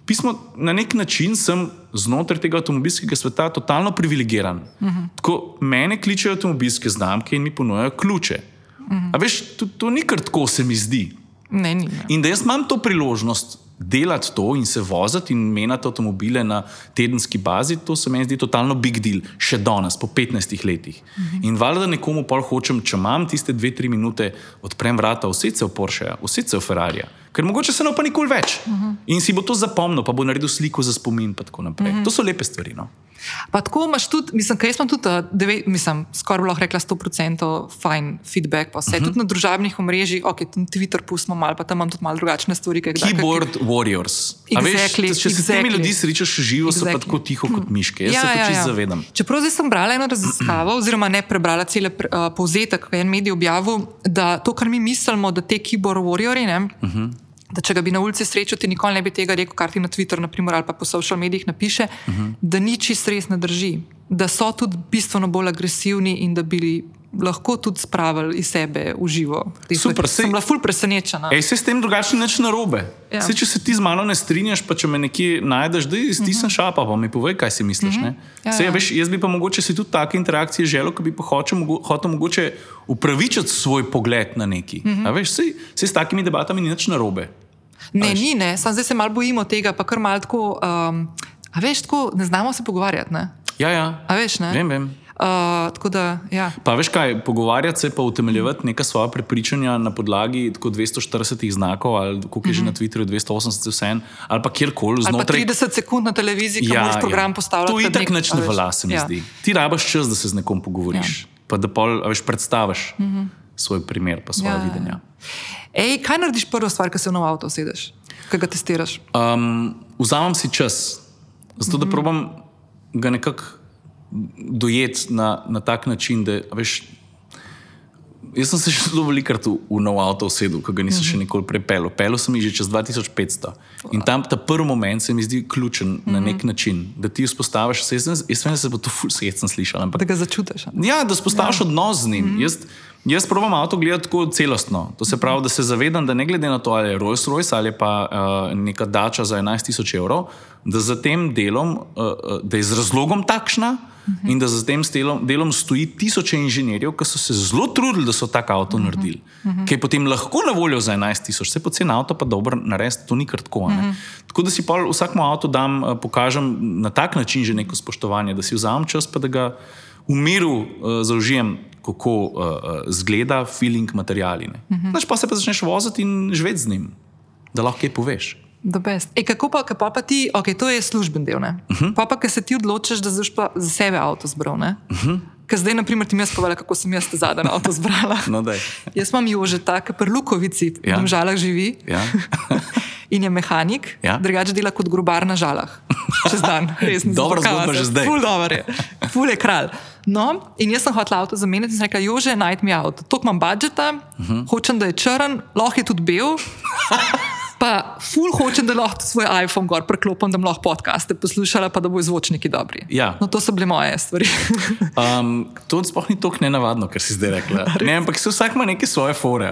pismo na nek način sem znotraj tega avtomobilskega sveta totalno privilegiran. Uh -huh. Tako mene kličejo avtomobilske znamke in mi ponujajo ključe. Uh -huh. A veš, to, to ni kar tako, se mi zdi. Ne, ni, ne. In da jaz imam to priložnost delati to in se voziti in menjati avtomobile na tedenski bazi, to se meni zdi totalno big deal, še danes, po 15 letih. Uh -huh. In valjda nekomu pa hočem, če imam tiste dve, tri minute, odprem vrata, vse se v Porsche, vse se v Ferrari. Ker mogoče se ne pa nikoli več. Uh -huh. In si bo to zapomnil, pa bo naredil sliko za spomin. Uh -huh. To so lepe stvari. No? Pa tako imaš tudi, mislim, kaj sem tudi, deve, mislim, skoraj lahko rekla 100% fajn feedback, pa vse. Uh -huh. Tudi na družabnih omrežjih, ok, tam Twitter pustimo malo, pa tam imam tudi malo drugačne stvari. Keyboard kak... warriors. Exactly, veš, če se exactly. s temi ljudmi srečaš živo, exactly. so pa tako tiho kot miške. Jaz ja, se to ja, čisto ja. zavedam. Čeprav zdaj sem brala eno raziskavo, oziroma ne prebrala cele uh, povzetek, ki je en medij objavil, da to, kar mi mislimo, da te keyboard warriors, ne. Uh -huh da če ga bi na ulici srečal, ti nikoli ne bi tega rekel, kar ti na Twitterju ali pa po social medijih napiše, uh -huh. da ni čist res ne drži, da so tudi bistveno bolj agresivni in da bi lahko tudi spravili iz sebe v živo. Super, sem bila ful presenečena. Ej, se s tem drugače neč narobe. Ja. Sej, če se ti z mano ne strinjaš, pa če me nekje najdeš, da ti sem uh -huh. šapa, pa mi povej, kaj si misliš. Uh -huh. ja, Sej, ja. Veš, jaz bi pa mogoče si tudi take interakcije želel, ki bi pa hotel, hotel mogoče upravičiti svoj pogled na neki. Uh -huh. Veš, sej, sej s takimi debatami ni nič narobe. Ne, ni, ne. Sam zdaj se malo bojimo tega, pa kar malo tako. Um, a veš, tako ne znamo se pogovarjati. Ne? Ja, ja. A veš, ne? Vem, vem. Uh, da, ja. Pa veš kaj, pogovarjati se pa utemeljevati neka svoja prepričanja na podlagi 240 znakov, ali kako je že na mhm. Twitterju, 280 vse en, ali pa kjerkoli znotraj. 30 sekund na televiziji, ki ja, lahko ja. program postavlja. To je tako neč ne vala, se mi ja. zdi. Ti rabaš čas, da se z nekom pogovoriš, ja. Pa da pol, veš, predstaviš uh mhm. -huh. svoj primer, pa svoje ja, videnje. Ej, kaj narediš prvo stvar, ko se v nov avto sedeš, ko ga testiraš? Um, vzamem si čas, zato uh -huh. da mhm. probam ga nekako dojeti na, na tak način, da veš. Jaz sem se še zelo velikokrat v, v nov avto usedel, ki ga nisem mm -hmm. še nikoli prepel. Pel sem jih že čez 2500. In tam ta prvi moment se mi zdi ključen mm -hmm. na nek način, da ti vzpostaviš, jaz vem, da se bo to ful svet slišal. Ampak, da ga začutiš. Ja, da vzpostaviš ja. odnos z njim. Mm -hmm. jaz, jaz probujem avto gledati tako celostno. To se pravi, da se zavedam, da ne glede na to, ali je Rolls Royce ali pa uh, neka dača za 11.000 evrov, da za tem delom, uh, da je z razlogom takšna. -hmm. in da za tem delom, delom stoji tisoče inženirjev, ki so se zelo trudili, da so tak avto mm -hmm. naredili, mm -hmm. ki je potem lahko na voljo za 11 tisoč, se pa cena avto pa dobro narediti, to ni tako. Mm -hmm. Tako da si pa vsakmo avto dam, eh, pokažem na tak način že neko spoštovanje, da si vzamem čas, pa da ga v miru uh, zaužijem. Kako uh, zgleda feeling materiali. Mm -hmm. Pa se pa začneš voziti in živeti z njim, da lahko kaj poveš. E, kako pa, pa, pa ti, okay, to je služben del. Uh -huh. Pa, pa, ki se ti odločiš, da znaš za sebe avto zbral. Uh -huh. Ker zdaj, na primer, ti jaz povedala, kako sem jaz zadnji avto zbrala. no, jaz imam jože tako, pri Lukovici, ja. v žalah živi. Ja. In je mehanik, ja. drugače dela kot grobar na žalah. Čez dan, res ne. Dobro, zgodba že zdaj. Ful, je. Ful je kralj. No, in jaz sem hotel avto zamenjati in sem rekel, jože, najd mi avto. Tok imam budžeta, uh -huh. hočem, da je črn, lahko je tudi bel. Pa ful hočem, da lahko svoj iPhone gor preklopim, da lahko podcaste poslušala, pa da bo zvočniki dobri. Ja. No, to so bile moje stvari. um, to sploh ni tako nenavadno, kar si zdaj rekla. Ne, ampak se vsak ima neke svoje fore.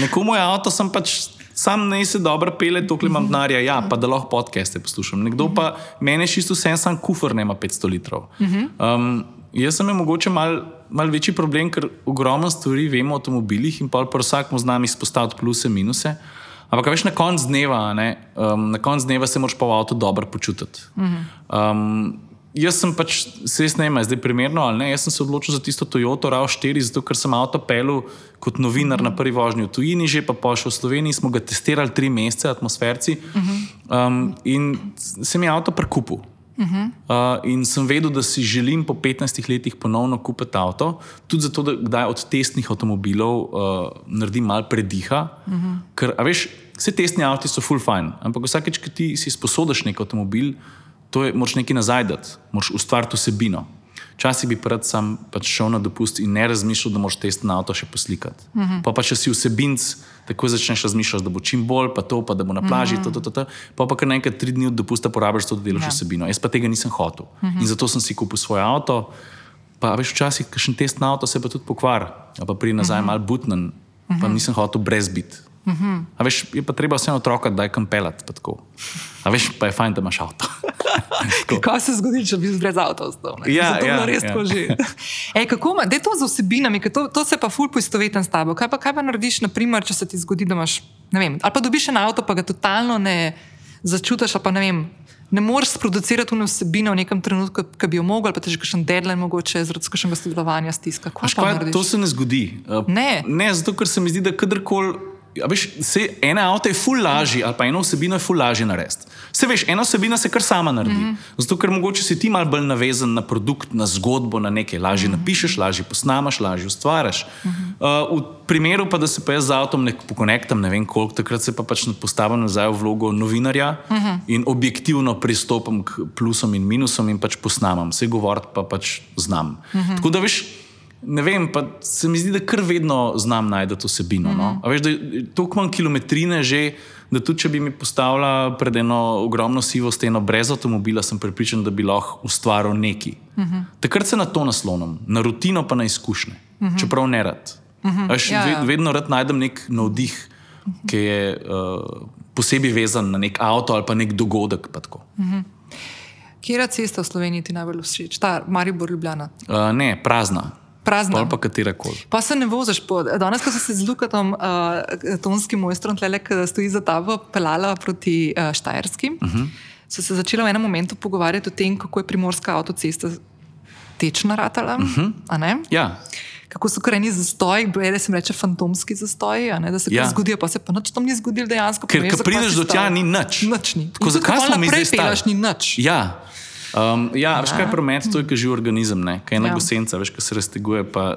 Nekomu je avto, sem pač. Sam ne se dobro pele, dokler imam denarja, ja, pa da lahko podcaste poslušam. Nekdo pa meni še isto vse, sam kufr nema 500 litrov. Um, jaz sem imel mogoče mal, mal večji problem, ker ogromno stvari vemo o avtomobilih in pa vsak mu z nami izpostaviti pluse in minuse. Ampak, veš, na koncu dneva, um, na konc dneva se moraš pa v avtu dobro počutiti. Um, jaz sem pač, se res ne vem, zdaj primerno ali ne. Jaz sem se odločil za tisto Toyota RAV4, zato ker sem avto pelil kot novinar na prvi vožnji v tujini, že pa pošel v Sloveniji, smo ga testirali tri mesece, atmosferci. Um, in se mi je avto prekupil. Uh -huh. uh, in sem vedel, da si želim po 15 letih ponovno kupiti avto, tudi zato, da kdaj od testnih avtomobilov uh, naredim malo prediha. Uh -huh. Ker, veš, vse testni avtomobili so full fine, ampak vsakeč, ki ti si sposodiš nek avtomobil, to je, moraš nekaj nazaj dati, moraš ustvariti vsebino. Včasih bi pred sam pač šel na dopust in ne razmišljal, da moraš test na avto še poslikati. Uh -huh. Pa pa če si vsebinc, tako začneš razmišljati, da bo čim bolj, pa to, pa da bo na plaži, uh -huh. to, to, to, to. pa pa kar nekaj tri dni od dopusta porabiš to, da delaš ja. vsebino. Jaz pa tega nisem hotel. Uh -huh. In zato sem si kupil svoj avto. Pa veš, včasih, ki še en test na avto se pa tudi pokvar, pa pri nazaj uh -huh. mal butnen, pa uh -huh. nisem hotel brez biti. Uh -huh. veš, je pa treba vseeno otroka, da je kampelat. A veš, pa je fajn, da imaš avto. kaj se zgodi, če bi brez avta ostal? Ja, Zato ja, res ja. že. Ej, kako ima, da je to z osebinami, to, to se pa ful poistoveten s tabo. Kaj pa, kaj pa narediš, naprimer, če se ti zgodi, da imaš, ne vem, ali pa dobiš en avto, pa ga totalno ne začutiš, pa ne vem. Ne moreš sproducirati vsebino v nekem trenutku, ki bi jo mogel, pa težko še en deadline, mogoče zaradi kakšnega sodelovanja stiska. Kaj pa to se ne zgodi. Uh, Ne. ne, zato ker se mi zdi, da kadarkoli. Ja, veš, se, ena avto je ful lažje, ali pa eno vsebino je ful lažje narediti. Se veš, ena vsebina se kar sama naredi. Mm -hmm. Zato, ker mogoče si ti mal bolj navezan na produkt, na zgodbo, na nekaj. Lažje mm -hmm. napišeš, lažje posnamaš, lažje ustvariš. Mm -hmm. uh, v primeru pa, da se pa jaz z avtom ne pokonektam, ne vem koliko, takrat se pa pač postavim nazaj v vlogo novinarja mm -hmm. in objektivno pristopam k plusom in minusom in pač posnamam. Vse govoriti pa pač znam. Mm -hmm. Tako da veš. Ne vem, pa se mi zdi, da kar vedno znam najti osebino. Mm -hmm. no? A veš, da je toliko manj kilometrine že, da tudi če bi mi postavila pred eno ogromno sivo steno brez avtomobila, sem prepričan, da bi lahko ustvaril nekaj. Mm -hmm. Takrat se na to naslonim, na rutino pa na izkušnje, mm -hmm. čeprav ne rad. Mm -hmm. Veš, Ja, ja, ved, vedno rad najdem nek navdih, ki je uh, posebej vezan na nek avto ali pa nek dogodek. Pa tako. Kera cesta v Sloveniji ti najbolj všeč? Ta Maribor Ljubljana. uh, ne, prazna. Prazna. Ali pa katera koli. Pa se ne voziš po. Danes, ko sem se z Lukatom, uh, tonskim mojstrom, tle, ki stoji za tabo, pelala proti uh, Štajerskim, uh -huh. so se začela v enem momentu pogovarjati o tem, kako je primorska avtocesta tečna ratala. Uh -huh. Ja. Kako so krajni zastoji, brede se reče fantomski zastoji, ne, da se Ja. zgodijo, pa se pa nič tam ni zgodilo dejansko. Ker ko prideš do tja, ni nič. Nič ni. Tako, zakaj smo mi zdaj stali? ni nič. Ja. Um, ja, veš kaj je Ja. promet, to je kot živ organizem, ne? kaj je ena Ja. gosenca, veš, kaj se razteguje, pa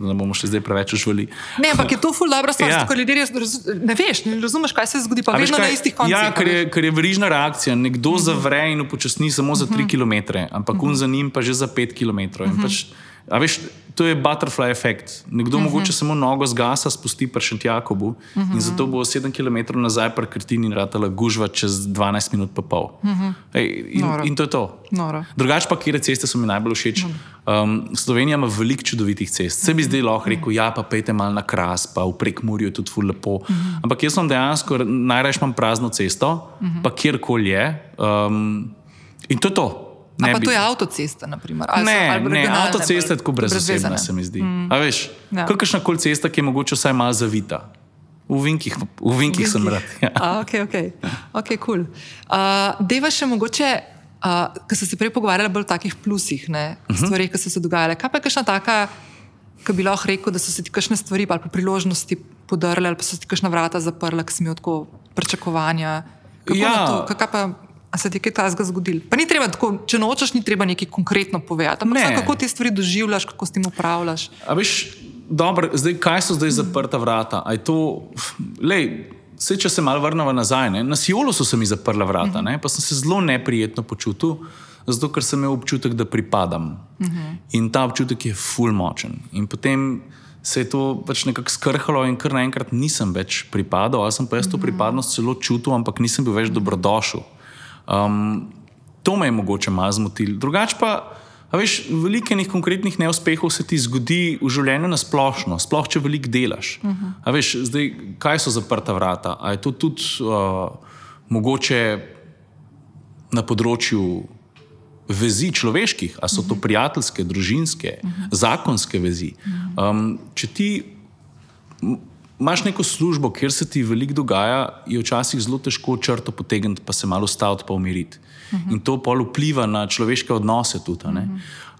ne bomo še zdaj preveč užvali. Ne, ampak je to ful dobra stvar, Ja. ker ljudje raz- ne veš, ne razumeš, kaj se zgodi, pa vedno kaj? na istih koncih. Ja, ker je, ker je verižna reakcija. Nekdo Mhm. -huh. zavre in upočasni samo za 3 km, ampak uh -huh. un za njim pa že za 5 km. Mhm. -huh. pač, a veš, to je butterfly efekt. Nekdo uh Mhm. -huh. mogoče samo nogo zgasa, spusti pa še tjakobu uh -huh. in zato bo 7 km nazaj pri krtini in ratala gužva čez 12 minut pa pol. Uh -huh. Ej, in, Noro. in to je to. Drugače pa, kje ceste so mi najbolj všeč. Um, Slovenija ima veliko čudovitih cest. Se bi zdaj lahko rekel, ja, pa pejte malo na kras, pa v prekmurju je tudi ful lepo. Ampak jaz sem dejansko najraje imam prazno cesto, pa kjerkoli je. Um, in to je to. Ne pa to je avtocesta, naprimer. ali so- Ne, ali ne, avtocesta je tako brezosebna, se mi zdi. Mm. A veš, Ja. kakršna koli cesta, ki je mogoče vsaj malo zavita. V vinkih, v vinkih sem rad. Ja. A, ok, ok, okay cool. uh, Deva še mogoče, uh, ker ste se prej pogovarjali bolj o takih plusih, ne, uh Mhm. -huh. stvarih, ki so se dogajale. Kaj pa je kakšna taka, ki bi lahko rekel, da so se ti kakšne stvari ali priložnosti podrle, ali pa so se ti kakšna vrata zaprla, ki si imel tako pričakovanja? Kako Ja. to, kaj pa, a se ti je kaj takega zgodilo? Pa ni treba tako, če nočeš, ni treba nekaj konkretno povedati, ampak Ne. samo kako te stvari doživljaš, kako s tem upravljaš. A veš, dobro, zdaj, kaj so zdaj zaprta vrata? A je to, lej, Vse, če se malo vrnemo nazaj, ne? na Sijolu so se mi zaprla vrata, ne? pa sem se zelo neprijetno počutil, zato ker sem imel občutek, da pripadam. In ta občutek je ful močen. In potem se je to pač nekako skrhalo, in kar naenkrat nisem več pripadal, ali sem pa jaz to pripadnost celo čutil, ampak nisem bil več dobrodošel. Um, to me je mogoče malo zmotilo. Drugače pa. Veš, veliko enih konkretnih neuspehov se ti zgodi v življenju na splošno, sploh če veliko delaš. Uh -huh. A veš, zdaj, kaj so zaprta vrata? A je to tudi uh, mogoče na področju vezi človeških, ali so to prijateljske, družinske, uh -huh. zakonske vezi? Um, če ti imaš neko službo, kjer se ti veliko dogaja, je včasih zelo težko črto potegniti, pa se malo ustaviti, pa umiriti. Uh -huh. In to pol vpliva na človeške odnose tudi. a ne.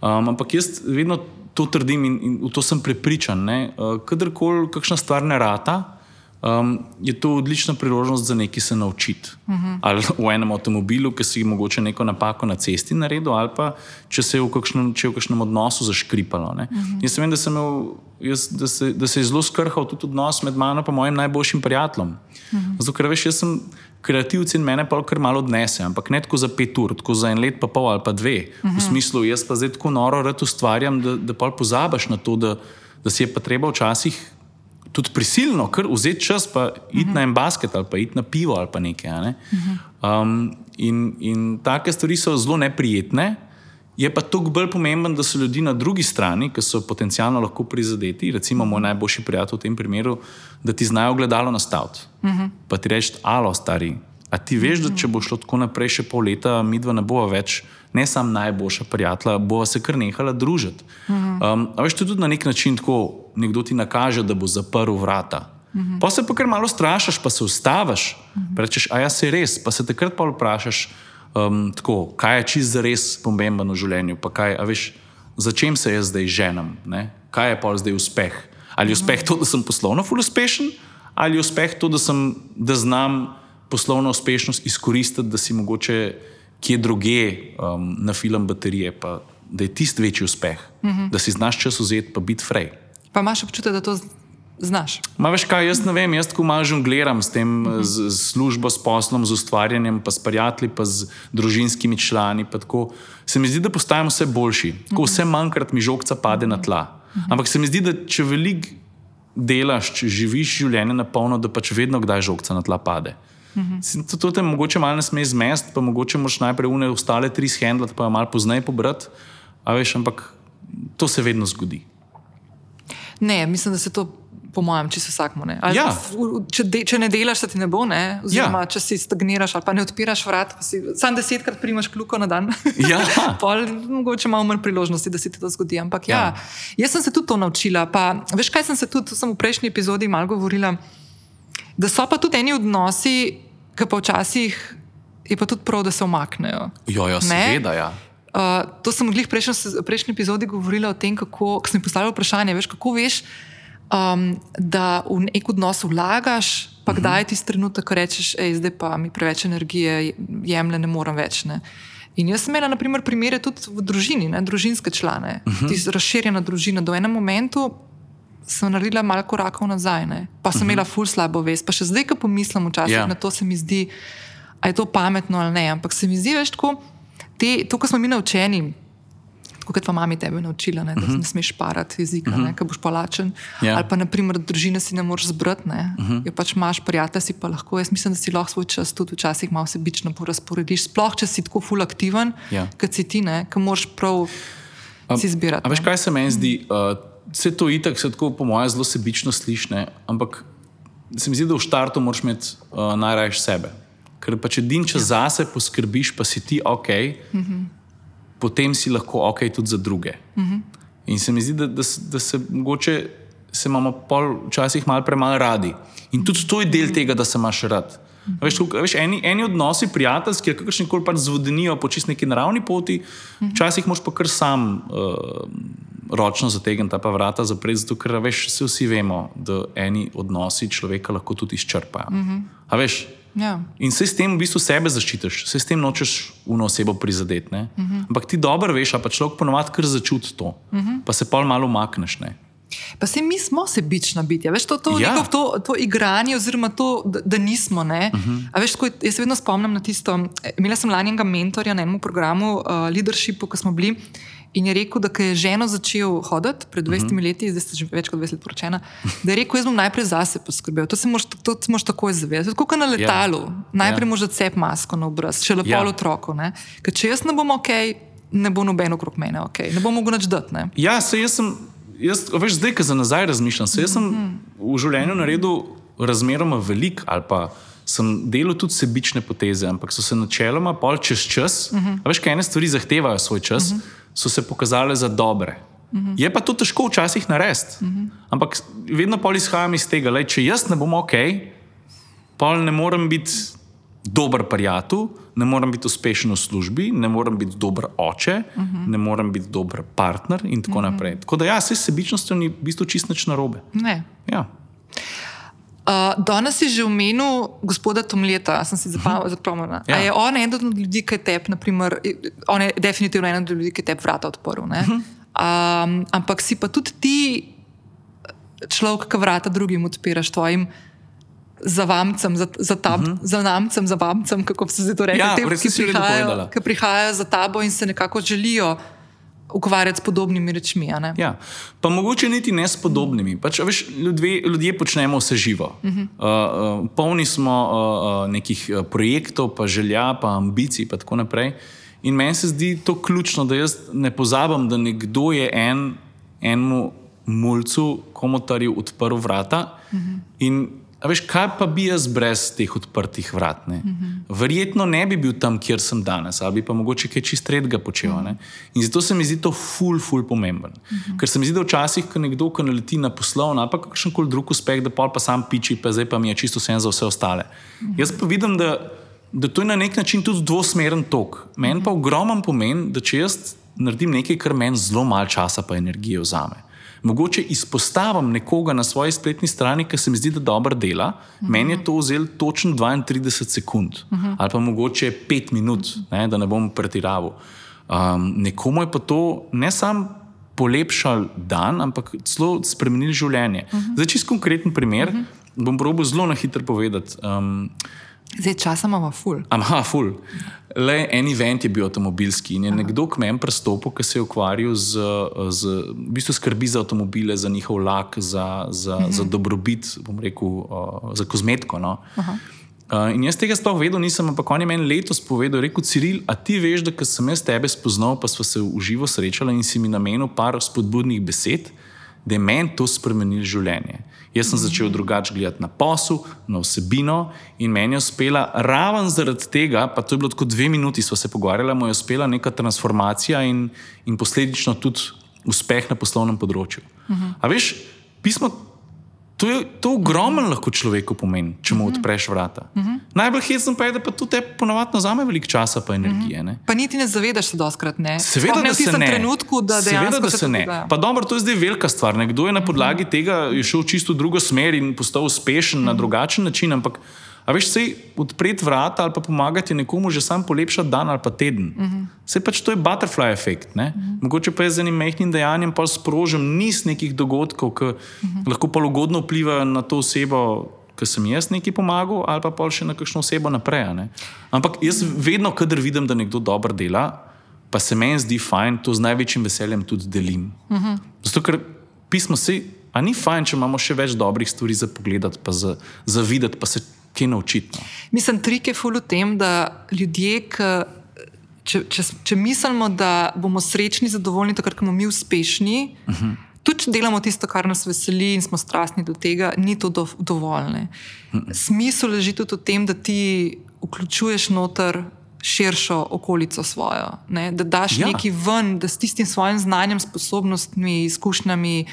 Um, ampak jaz vedno to trdim in, in v to sem prepričan. Uh, Kadarkoli kakšna stvar ne rata, um, je to odlična priložnost za nekaj se naučiti. Uh -huh. Ali v enem avtomobilu, ki si mogoče neko napako na cesti naredil, ali pa če se je v kakšnem, je v kakšnem odnosu zaškripalo. Uh -huh. Jaz vem, da, imel, jaz, da, se, da se je zelo skrhal tudi odnos med mano in mojim najboljšim prijateljem. Uh -huh. Zato, ker veš, jaz sem kreativci in mene pa kar malo odnese, ampak ne tako za pet ur, tako za en let, pa pol ali pa dve. Uh -huh. V smislu, jaz pa zdaj tako noro rad ustvarjam, da, da pa pozabiš na to, da, da si je pa treba včasih tudi prisilno, ker vzeti čas, pa iti uh -huh. na en basket ali pa iti na pivo ali pa nekaj. Ne? Uh -huh. um, in, in take stvari so zelo neprijetne. Je pa toliko bolj pomemben, da so ljudi na drugi strani, ki so potencialno lahko prizadeti, recimo moj najboljši prijatelj v tem primeru, da ti znajo gledalo nastaviti. Uh -huh. Pa ti reči, alo, stari. A ti veš, da če bo šlo tako naprej še pol leta, mi dva ne bova več ne samo najboljša prijatelja, bova se kar nehala družiti. Um, a veš, to je tudi na nek način tako, nekdo ti nakaže, da bo zaprl vrata. Pa se pa kar malo strašiš, pa se ustaviš, rečeš, a ja, se res, pa se takrat pa vprašaš, um, tako, kaj je čist res pomembno v življenju. Kaj, veš, za čem se jaz zdaj ženem, ne? kaj je pa zdaj uspeh? Ali je uspeh to, da sem poslovno ful uspešen, ali je uspeh to, da, sem, da znam poslovno uspešnost izkoristiti, da si mogoče kje druge um, na film baterije, pa da je tisti večji uspeh, uh mhm. -huh. da si znaš čas vzeti, pa biti frej. Pa imaš občutek, da to znaš. Ma veš kaj, jaz ne vem, jaz tako malo žongliram s tem, uh -huh. z, z službo, s poslom, z ustvarjanjem, pa s prijatelji, pa z družinskimi člani. Se mi zdi, da postajamo vse boljši, ko uh -huh. vse manjkrat mi žogca pade na tla. Uh -huh. Ampak se mi zdi, da če veliko delaš, če živiš življenje na polno, da pač vedno kdaj žogca na tla pade. -hmm. To, to te mogoče malo ne sme zmest, pa mogoče moš najprej une ostale tri shendlati, pa malo pozneje pobrati. Veš, ampak to se vedno zgodi. Ne, mislim, da se to. Po mojem, če se vsakmo ne. Ja. Če, de, če ne delaš, se ti ne bo, ne? oziroma ja. če si stagniraš ali pa ne odpiraš vrat, si sam desetkrat primaš kljuko na dan. Ja. Pol, mogoče malo manj priložnosti, da se ti to zgodi. Ampak ja. ja, jaz sem se tudi to naučila. Pa, veš, kaj sem se tudi, sem v prejšnji epizodi malo govorila. Da so pa tudi eni odnosi, ki pa včasih je pa tudi prav, da se omaknejo. Jo, jo, seveda, ja. Uh, to sem v prejšnji, prejšnji epizodi govorila o tem, kako sem postavila vprašanje. Veš, kako veš, um, da v nek odnos vlagaš, pa kdaj je tisti trenutek, ko rečeš, da zdaj pa mi preveč energije jemlje, ne morem več. Ne? In jaz sem imela naprimer, primere tudi v družini, ne? družinske člane, uh -huh. razširjena družina. Do enem momentu sem naredila malo korakov nazaj, ne? pa sem uh mhm. -huh. imela ful slabo vest. Pa še zdaj, ko pomislim včasih yeah. Ja. na to, se mi zdi, da je to pametno ali ne. Ampak se mi zdi, veš, tako, te, to, kar smo mi naučeni. Kot pa mami tebe naučila, ne, da uh mhm. -huh. ne smeš parati jezika, uh -huh. ker boš palačen. Yeah. Ja. Ali pa, naprimer, družine si ne moreš zbrati, uh -huh. je pač imaš prijatelje, si pa lahko. Jaz mislim, da si lahko svoj čas tudi včasih malo sebično porazporediš. Sploh, če si tako ful aktiven, yeah. Ja. kot si ti, ki moraš prav um, si izbirati. Veš, kaj se meni zdi? Uh, vse to itak, se tako po mojem, zelo sebično slišne, ampak se mi zdi, da v štartu moraš imeti uh, najraje sebe. Ker pa če din čas ja. zase poskrbiš, pa si ti ok, mm -hmm. potem si lahko ok tudi za druge. Mm -hmm. In se mi zdi, da, da, da se mogoče se imamo včasih malo premalo radi. In tudi to je del tega, da se imaš rad. Mm -hmm. veš, veš, eni, eni odnosi, prijateljski, kakršni koli pač zvodenijo po čist neki naravni poti, mm -hmm. včasih moš pa kar sam. Uh, ročno zategniti ta vrata zapreti, zato ker veš, vsi vemo, da eni odnosi človeka lahko tudi izčrpajo. Mm -hmm. Ja. In se s tem v bistvu sebe zaščitiš, se s tem nočeš uno osebo prizadeti. Mm -hmm. Ampak ti dobro veš, pa človek ponovadi kar začuti to, mm -hmm. pa se pa malo umakneš. Pa se mi smo sebična bitja, veš, to, to, ja. to, to igranje, oziroma to, da, da nismo. Uh mhm. -huh. veš, tako, jaz se vedno spomnim na tisto. Imela sem lani enega mentorja na enem programu, uh, Leadershipu, ko smo bili. In je rekel, da je ženo začel hoditi pred 20 uh -huh. leti, zdaj ste že več kot 20 let poročena. Da je rekel, jaz bom najprej zase poskrbel. To se moraš takoj zavedati. Tako kot na ja. letalu. Yeah. Najprej yeah. moraš cep masko na obraz, še lepo yeah. Ja. otroku. Ker če jaz ne bom ok, ne bo noben okrog mene ok. Ne bom mogel nič dati. Ne? Ja, se jaz sem, jaz, veš, zdaj, ki za nazaj razmišljam, se jaz sem mhm. -huh. v življenju naredil razmeroma velik ali pa. Sem delal tudi sebične poteze, ampak so se načeloma, pol čez čas, uh -huh. veš, kaj ene stvari zahtevajo svoj čas. Uh -huh so se pokazale za dobre. Uh -huh. Je pa to težko včasih narediti. Uh -huh. Ampak vedno pol izhajam iz tega, da če jaz ne bom ok, pol ne morem biti dober prijatelj, ne morem biti uspešen v službi, ne morem biti dober oče, uh -huh. ne morem biti dober partner in tako uh -huh. naprej. Tako da ja, se sebičnostjo ni v bistvu čist nič narobe. Ne. Ja. Uh, danes si že omenil gospoda Tomljeta, sem si zapomnil. Ja. Je on eden od ljudi, ki tep, naprimer, on je definitivno eden od ljudi, ki tep vrata odprl. Um, ampak si pa tudi ti človek, ki vrata drugim odpiraš tvojim. Za vamcem, za, za, tab, uh -huh. za namcem, za vamcem, kako se zdaj to reče. Ja, Tem, ki prihajajo, ki prihajajo za tabo in se nekako želijo ukvarjati s podobnimi rečmi. Ja. Pa mogoče niti ne s podobnimi. Pač, veš, ljudje, ljudje počnemo vse živo. Uh -huh. uh, uh, polni smo uh, uh, nekih projektov, pa želja, pa ambicij, in tako naprej. In meni se zdi to ključno, da jaz ne pozabim, da nekdo je en, enemu mulcu, komotarju odprl vrata. Uh -huh. A veš, kaj pa bi jaz brez teh odprtih vrat? Mm -hmm. Verjetno ne bi bil tam, kjer sem danes, ali pa mogoče kaj čist redga počel. Mm -hmm. In zato se mi zdi to ful, ful pomemben. Mm -hmm. Ker se mi zdi, da včasih, ko nekdo ko naleti na poslovno, pa kakšen koli drug uspeh, da pa sam piči, pa zdaj pa mi je čisto vse za vse ostale. Mm -hmm. Jaz pa vidim, da, da to je na nek način tudi dvosmeren tok. Meni mm -hmm. pa ogromen pomen, da če jaz naredim nekaj, kar meni zelo malo časa pa energije vzame mogoče izpostavim nekoga na svoji spletni strani, ki se mi zdi, da dobro dela, uh -huh. meni je to vzelo točno 32 sekund uh -huh. ali pa mogoče 5 minut, ne, da ne bom pretiraval. Um, nekomu je pa to ne samo polepšal dan, ampak celo spremenil življenje. Uh -huh. Zdaj, čist konkreten primer, uh -huh. bom probil zelo na hitro povedati. Um, Zdaj, časa imamo ful. Aha, ful. Le en event je bil avtomobilski in je Aha. nekdo k meni pristopil, ki se je ukvarjal z, z v bistvu skrbi za avtomobile, za njihov lak, za, za, mhm. za dobrobit, bom rekel, uh, za kozmetiko. No. Uh, in jaz tega sploh vedel nisem, ampak on je meni letos povedal, rekel Ciril, a ti veš, da sem jaz tebe spoznal, pa smo se v živo srečali in si mi namenil par spodbudnih besed, da je meni to spremenil življenje. Jaz sem začel drugače gledati na posel, na vsebino in meni je uspela, raven zaradi tega, pa to je bilo tako dve minuti, smo se pogovarjali, mu je uspela neka transformacija in, in posledično tudi uspeh na poslovnem področju. Uh -huh. A veš, pismo To je to ogromno lahko človeku pomeni, če mu mhm. odpreš vrata. Uh mhm. -huh. Najbolj hecno pa je, da pa to te ponovadi vzame veliko časa in energije. Uh -huh. Pa niti ne zavedaš se doskrat, ne? Seveda, da se ne. Trenutku, da Seveda, da se, se ne. Pa dobro, to je zdaj velika stvar. Nekdo je na podlagi uh mhm. -huh. tega šel čisto v drugo smer in postal uspešen uh -huh. na drugačen način, ampak A veš, sej odpreti vrata ali pa pomagati nekomu že sam polepšati dan ali pa teden. Uh -huh. Sej pač to je butterfly efekt. Uh -huh. Mogoče pa je z enim mehkim dejanjem pa sprožim niz nekih dogodkov, ki uh -huh. lahko pa ugodno vplivajo na to osebo, ki sem jaz neki pomagal, ali pa, še na kakšno osebo naprej. Ampak jaz vedno, kadar vidim, da nekdo dobro dela, pa se meni zdi fajn, to z največjim veseljem tudi delim. Uh -huh. Zato, ker pismo se. A ni fajn, če imamo še več dobrih stvari za pogledati, pa za, za videti, pa se kaj naučiti. No. Mislim, trik je ful v tem, da ljudje, k, če, če, če mislimo, da bomo srečni, zadovoljni, takrat, ko bomo mi uspešni, uh -huh. tudi če delamo tisto, kar nas veseli in smo strastni do tega, ni to do, dovolj. Uh -huh. Smisel leži tudi v tem, da ti vključuješ noter. Širšo okolico svojo, ne? da daš ja. nekaj ven, da s tistim svojim znanjem, sposobnostmi, izkušnjami,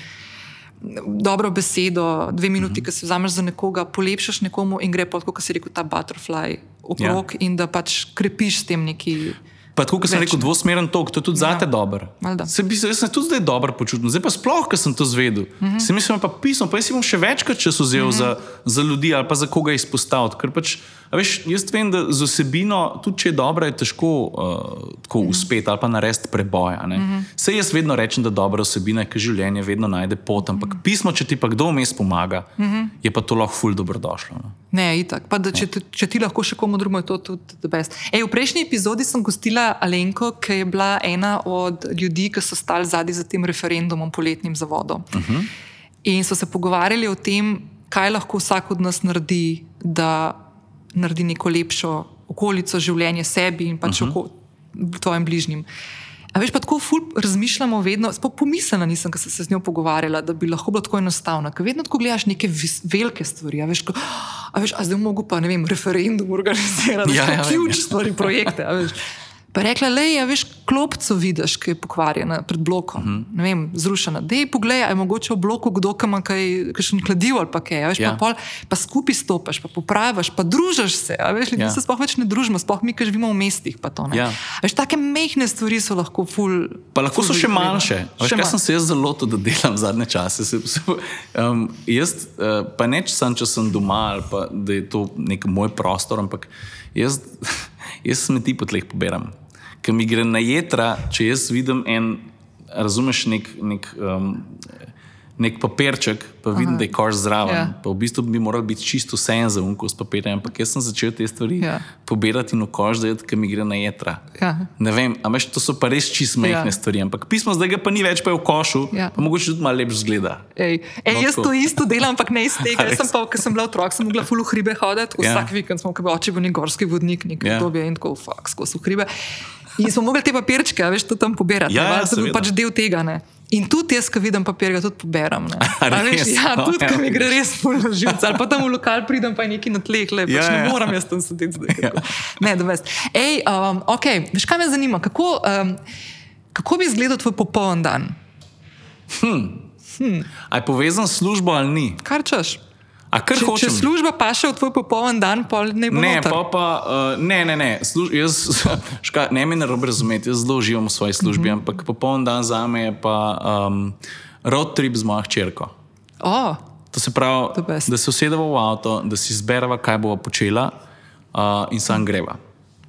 dobro besedo, dve minuti, mm -hmm. ki se vzameš za nekoga, polepšaš nekomu in gre pa, kot se reče, ta butterfly okrog ja. in da pač krepiš s tem neki. Pa tako, kot sem rekel, dvosmeren tok, to je tudi ja. zate dobro. Se jaz tudi zdaj dobro počutil, zdaj pa sploh, ker sem to zvedel. Mm -hmm. Se mislim, pa pismo, pa jaz si bom še večkrat čas vzel mm -hmm. za, za ljudi ali pa za koga izpostaviti. Ker pač Veš, jaz vem, da z osebino, tudi če je dobra, je težko uh, tako mm. uspeti ali pa narediti preboja. Mm -hmm. Vse jaz vedno rečem, da dobra osebina je, ker življenje vedno najde pot. Ampak mm. pismo, če ti pa kdo vmes pomaga, mm -hmm. je pa to lahko ful dobrodošlo. No? Ne, itak. Pa, da, če, če ti lahko še komu drugemu, je to tudi best. Ej, v prejšnji epizodi sem gostila Alenko, ki je bila ena od ljudi, ki so stali zadnji za tem referendumom poletnim zavodom. Mm -hmm. In so se pogovarjali o tem, kaj lahko vsak od nas naredi naredi neko lepšo okolico, življenje sebi in pač uh -huh. tvojim bližnjim. A veš, pa tako ful razmišljamo, vedno, sploh pomislila nisem, ko sem se z njo pogovarjala, da bi lahko bilo tako enostavno. Ker vedno, ko gledaš neke vis, velike stvari, a veš, ko, a veš, a zdaj mogo pa, ne vem, referendum organizirati, ja, ja, ključ ja. stvari, projekte. Pa je rekla, le, ja, veš, klopco vidiš, ki je pokvarjena pred blokom, uh -huh. ne vem, zrušena. Dej, poglej, je mogoče v bloku kdo, ki ima kaj, kakšen kladiv ali pa kaj, ja, veš, Ja. pa, pol, pa skupaj stopiš, pa popraviš, pa družiš se, a veš, ljudi Ja. se sploh več ne družimo, sploh mi, ki živimo v mestih, pa to ne. Ja. Veš, take mehne stvari so lahko ful. Pa lahko so ful še veliko manjše. Veš, Še manj. sem se jaz zelo to, da delam zadnje čase. Se, se, um, jaz, uh, pa ne sem, če sem doma ali pa da je to nek moj prostor, ampak jaz, jaz smeti po tleh poberam. Ker mi gre na jedra, če jaz vidim en, razumeš, nek. nek um, Nek papirček, pa vidim, Aha. da je koš zraven. Ja. Ja. Pa v bistvu bi moral biti čisto vse en za unko s papirjem, ampak jaz sem začel te stvari Ja. ja. pobirati in v koš, da je, mi gre na jedra. Ja. Ne vem, a veš, to so pa res čist majhne Ja. ja. stvari. Ampak pismo zdaj ga pa ni več, pa je v košu, Ja. ja. pa mogoče tudi malo lepš zgleda. Ej, ej, No, jaz tako. to isto delam, ampak ne iz tega. Jaz sem pa, ko sem bila otrok, sem mogla fulu hribe hoditi. Ja. Vsak vikend smo, bi oče bil nek gorski vodnik, nek Ja. obdobje in tako, faks, skozi hribe. In smo mogli te papirčke, veš, to tam pobirati. Ja, ja, to je bil pač del tega. Ne. In tudi jaz, ko vidim papir, ga tudi poberem. veš, res? ja, No, tudi, ja, ko mi gre res puno živce. Ali pa tam v lokal pridem, pa je neki na tleh, le, pač Ja, ne ja. moram jaz tam sedeti. zdaj, kako. Ne, da veš. Ej, um, ok, veš, kaj me zanima, kako, um, kako bi izgledal tvoj popoln dan? A je povezan s službo ali ni? Kar češ. Če, če hočem? služba paše v tvoj popoln dan, pol ne bo Ne, pa, pa uh, ne, ne, ne. Služ, jaz, ška, ne me narobe razumeti, jaz zelo uživam v svoji službi, mm -hmm. ampak popoln dan za me je pa um, road trip z mojo hčerko. Oh, To se pravi, da se usedemo v avto, da si izbereva, kaj bomo počela uh, in sam greva.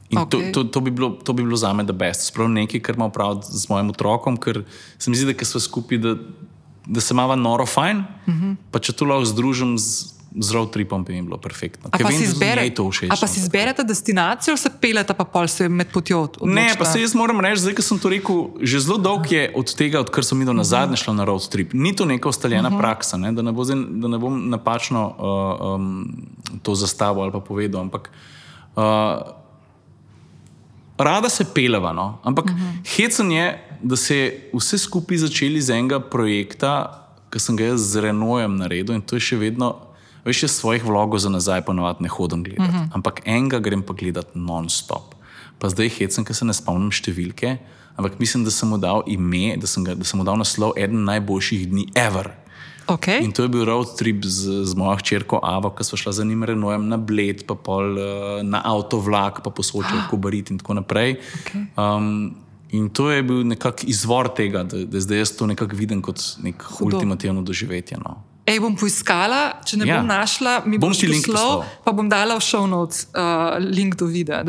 In okay. To, to, to, bi bilo, to bi bilo za me the best. Sprav nekaj, kar ima opraviti z mojim otrokom, ker se mi zdi, da smo skupaj, da, da se imamo noro fajn. Uh Mhm. -huh. Pa če to lahko združim z, z road tripom, bi mi bilo perfektno. Ker vem, si da izbere, njej to všeč. a pa si izberete destinacijo, se pelete pa pol se med potjo od- Ne, pa se jaz moram reči, zdaj, ko sem to rekel, že zelo dolg je od tega, odkar sem videl na zadnje šlo na road trip. Ni to neka ustaljena uh -huh. praksa, ne? da, ne bo da ne bom napačno uh, um, to zastavil ali pa povedal. Ampak uh, rada se peleva, no? ampak uh -huh. hecen je, da se je vse skupaj začeli z enega projekta, ki sem ga jaz z Renojem naredil in to je še vedno. Veš, jaz svojih vlogov za nazaj ponovadi ne hodim gledati, uh -huh. ampak enega grem pa gledati non-stop. Pa zdaj hecem, ker se ne spomnim številke, ampak mislim, da sem mu dal ime, da sem, ga, da sem mu dal naslov eden najboljših dni ever. Okay. In to je bil road trip z, z mojo hčerko Avo, ki smo šla za njim Renojem na Bled, pa pol uh, na avtovlak, pa posočil Kobarit in tako naprej. Okej. Um, in to je bil nekak izvor tega, da, da zdaj jaz to nekako vidim kot nek Hudo. ultimativno doživetje. No. Ej, bom poiskala, če ne ja. Ja. bom našla, mi Bom ti link poslal, poslal. pa bom dala v show notes uh, link do videa.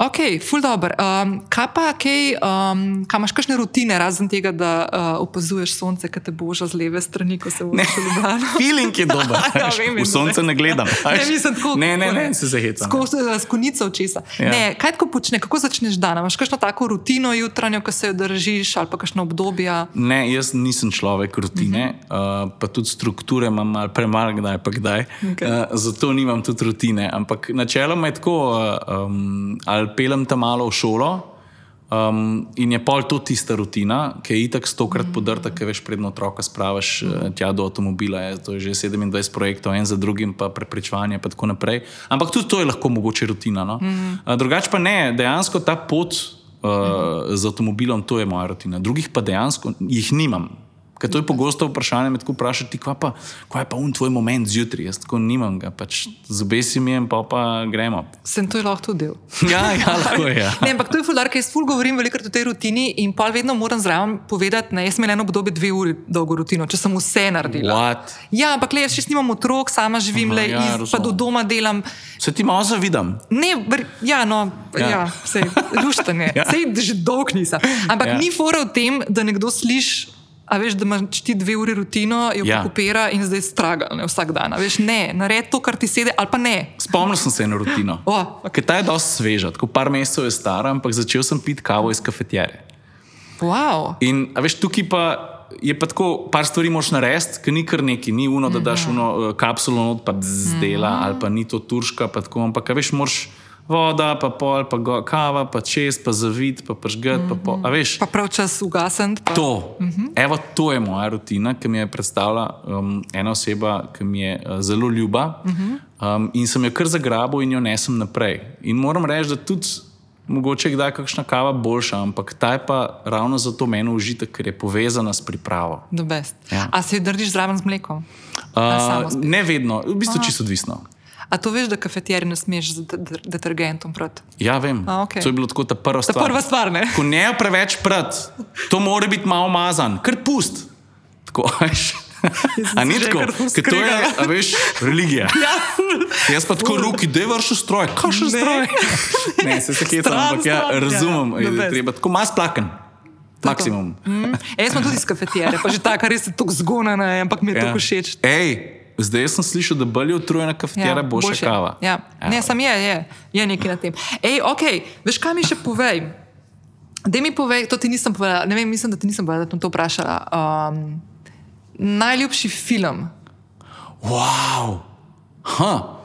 Ok, full dobro. Um, kaj pa, kaj, um, kaj imaš kakšne rutine, razen tega, da uh, opazuješ sonce, ki te boža z leve strani, ko se voziš v Ljubljano? Feeling je dober. Ja, vem, v sonce ne gledam. Ne, nisem tako. Ne, ne, ne, se zahecam. Skozi s konico česa. Ja. Ja. Ne, kaj tako počne, kako začneš dan? Imaš kakšno tako rutino jutranjo, ko se jo držiš, ali pa kakšno obdobje? Ne, jaz nisem človek rutine, uh -huh. uh, pa tudi strukture imam malo premalo, kdaj pa kdaj. Okej. Uh, zato nimam tudi rutine. Ampak načeloma je tako, uh, um, ali pelem tam malo v šolo. Um, in je pol to tista rutina, ki je itak stokrat mm. podrta, ki veš, predno otroka spraviš mm. tja do avtomobila. Je, to je že 27 projektov, en za drugim, pa prepričevanje, pa tako naprej. Ampak tudi to je lahko mogoče rutina. No? Mm. Uh, drugač pa ne, dejansko ta pot uh, mm. z avtomobilom, to je moja rutina. Drugih pa dejansko jih nimam. Ker to je pogosto vprašanje, me tako vprašati, kaj pa, kaj pa un tvoj moment zjutraj. Jaz tako nimam ga, pač z obesi mi je, pa pa gremo. Sem to je lahko tudi del. Ja, ja, lahko je. Ja. Ne, ampak to je fulgar, ker jaz ful govorim veliko o tej rutini in pa vedno moram zraven povedati, da jaz imam eno obdobje dve uri dolgo rutino, če sem vse naredila. What? Ja, ampak le, jaz še nimam otrok, sama živim, Aha, le, ja, iz, pa do doma delam. Se ti malo zavidam. Ne, ver, ja, no, ja, Ja. sej, luštanje, ja. Sej že dolg nisem. Ampak. Ja. ni fora v tem, da nekdo sliši. A veš, da imaš ti dve uri rutino, jo ja. Kopira in zdaj straga ne, vsak dan. A veš, ne, naredi to, kar ti sedi, ali pa ne. Spomnil sem se eno rutino. O, Ker ta je dosti sveža, tako par mesecev je stara, ampak začel sem piti kavo iz kafetjere. wow. In veš, tukaj pa je pa tako, par stvari moš narediti, ker ni kar neki, ni uno, da daš uno uh, kapsulo not, pa zdela, ali pa ni to turška, pa tako, ampak veš, moš voda, pa pol, pa go, kava, pa čez, pa zavid, pa pržgat, pa pol, a veš. Pa prav čas ugasen. Pa... To, Evo, to je moja rutina, ki mi je predstavila um, ena oseba, ki mi je uh, zelo ljuba. Um, in sem jo kar zagrabil in jo nesem naprej. In moram reči, da tudi mogoče je kdaj kakšna kava boljša, ampak ta je pa ravno zato meni užitek, ker je povezana s pripravo. Ja. A se držiš zraven z mlekom? Uh, ne vedno, v bistvu čisto odvisno. A to veš, da kafeterij ne smeš z de- de- detergentom proti? Ja, vem. A, okej. To je bilo tako ta prva Ta stvar. prva stvar, ne? Ko ne preveč pred, to mora biti malo mazan, kar pust. Tako, veš. A ni tako, ker to je, a veš, religija. Ja, Jaz pa tako roki, da je vršil stroj, kakšen Ne. stroj. Ne, se se kje tam, Stran, ampak ja, stran. razumem, Ja, je, the da je treba tako mas plaken. Maksimum. Mm. E, jaz sem tudi iz kafeterije, pa že ta, kar res je tako zgonana, ampak mi je ja. tako všeč. Ej, zdaj sem slišal, da bolje utrujena kafetera, ja, boljša kava. Ja. Ne, sam je, je, je nekaj na tem. Ej, ok, veš, kaj mi še povej? Da mi povej, to ti nisem povedala, ne vem, mislim, da ti nisem povedala, da sem to vprašala. Um, najljubši film. Wow, ha.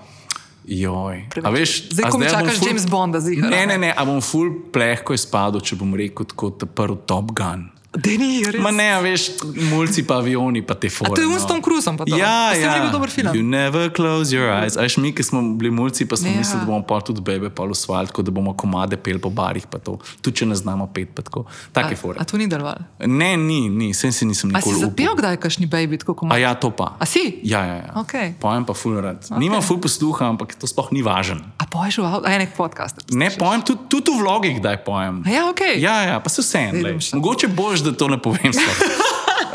Joj. A veš, Zdaj, ko mi čakaš James Bonda, ziher, Ne, ne, ne, a bom full plehko izpadel, če bom rekel tako, ta prvi Top Gun. Da ni, res. Ma ne, veš, mulci pa avioni, pa te. A to je no. Winston Cruisom pa to? Ja, Pa ja. je bil dober film. You never close your eyes. A veš, mi, ki smo bili mulci, pa smo Ja. mislili, da bomo pa tudi bebe pa usvali, tako da bomo komade pel po barih, pa to. Tudi če ne znamo pet, pa tako. Take fore. a to ni deloval? Ne, ni, ni, sem si nisem A si nikoli zapel kdaj, kašni baby, tako kot A ja, to pa. A si? Ja, ja, ja. Okej. Pojem pa ful rad. Okay. Nimam ful posluha, ampak to sploh ni važen. A poješ v avtu, a je nek podcast. Ne pojem, tudi, tudi v vlogih kdaj pojem. A ja, ok. Ja, ja, pa se še. Mogoče boš, da to ne povem.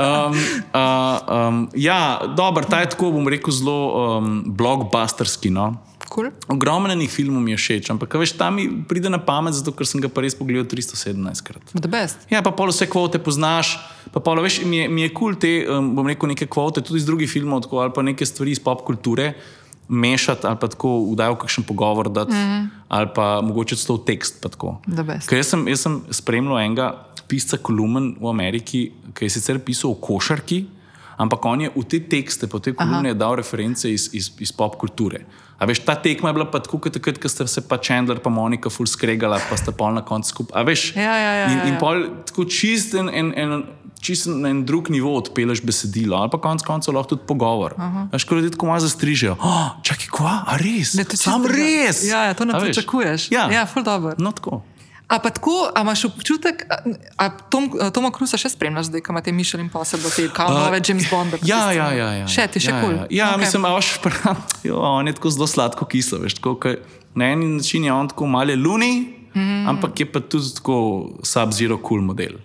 Um, uh, um, ja, dobro, ta je tako, bom rekel, zelo um, blockbusterski. No? Cool. Ogromno enih filmov mi je všeč, ampak veš, tam mi pride na pamet, zato ker sem ga pa res pogledal 317 krat. The best. Ja, pa polo vse kvote poznaš, pa polo, veš, mi je, mi je kul cool te, um, bom rekel, neke kvote, tudi iz drugih filmov, tako, ali pa neke stvari iz pop kulture mešati, ali pa tako vdajo kakšen pogovor, dati, mm -hmm. ali pa mogoče celo tekst. Ker jaz sem, jaz sem spremljal enega pisca kolumn v Ameriki, ki je sicer pisal o košarki, ampak on je v te tekste, po te kolumne, dal reference iz, iz, iz pop kulture. A veš, ta tekma je bila pa tako, kot takrat, ko sta se pa Chandler in Monika ful skregala, pa sta pol na koncu skupaj. A veš, Ja, ja, ja, in, ja, in ja. pol tako čist en, en, en, čist na en drug nivo odpeleš besedilo, ali pa konec koncev lahko tudi pogovor. Veš, ko ljudje tako malo zastrižejo. Oh, čakaj, kva, a res? Ne, to je Sam čisto- res. Ja, ja, to ne pričakuješ. Ja, Ja, ful dobro. No, tako. A pa tako, a imaš občutek, a, a Tom, Toma Cruisa še spremljaš, zdaj, ko imate Mišel in Possible, te kao Uh, nove James Bonda? pa Ja, ja, ja, ja. Še ti še ja, kul. Ja, ja okay. mislim, a veš, prav, jo, on je tako zelo sladko kislo, veš, tako, ke na en način je on tako malo luni, mm. Ampak je pa tudi tako sub-zero cool model.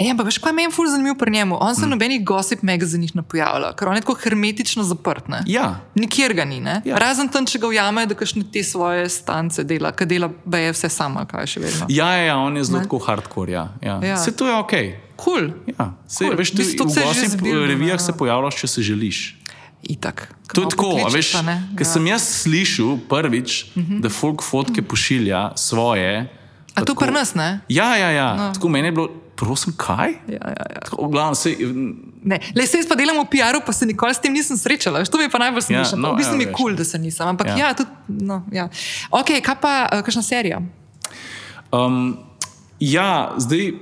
Ej, ampak veš, kaj meni ful zanimivo pri njemu? On se v nobenih gossip magazinih ne pojavlja, ker on je tako hermetično zaprt. Ne? Ja. Nikjer ga ni, ne? Ja. razen tam, če ga ujame, da kakšne te svoje stance dela, ki dela, da je vse sama, kaj še vedno. Ja, ja, ja, on je zelo tako hardcore. Ja, ja. Ja. ja. Se to je ok. Kul. Ja, se, Cool. cool. veš, bistvu v gossip zbirno, revijah ja. se pojavljaš, če se želiš. Itak. To je tako, veš, ne? ker Ja. sem jaz slišal prvič, uh -huh. da folk fotke pošilja svoje. A to pri nas, ne? Ja, ja, ja. No. Tako meni je bilo, prosim, kaj? Ja, ja, ja. Tako, v glavnem, sej, Ne, le se jaz pa delam v PR-u, pa se nikoli s tem nisem srečala. To mi je pa najbolj Ja, smešno. no, v bistvu evo, mi je kul, cool, da se nisem. Ampak ja, Ja. ja tudi. No, ja. Ok, kaj pa, uh, kakšna serija? Um, ja, zdaj,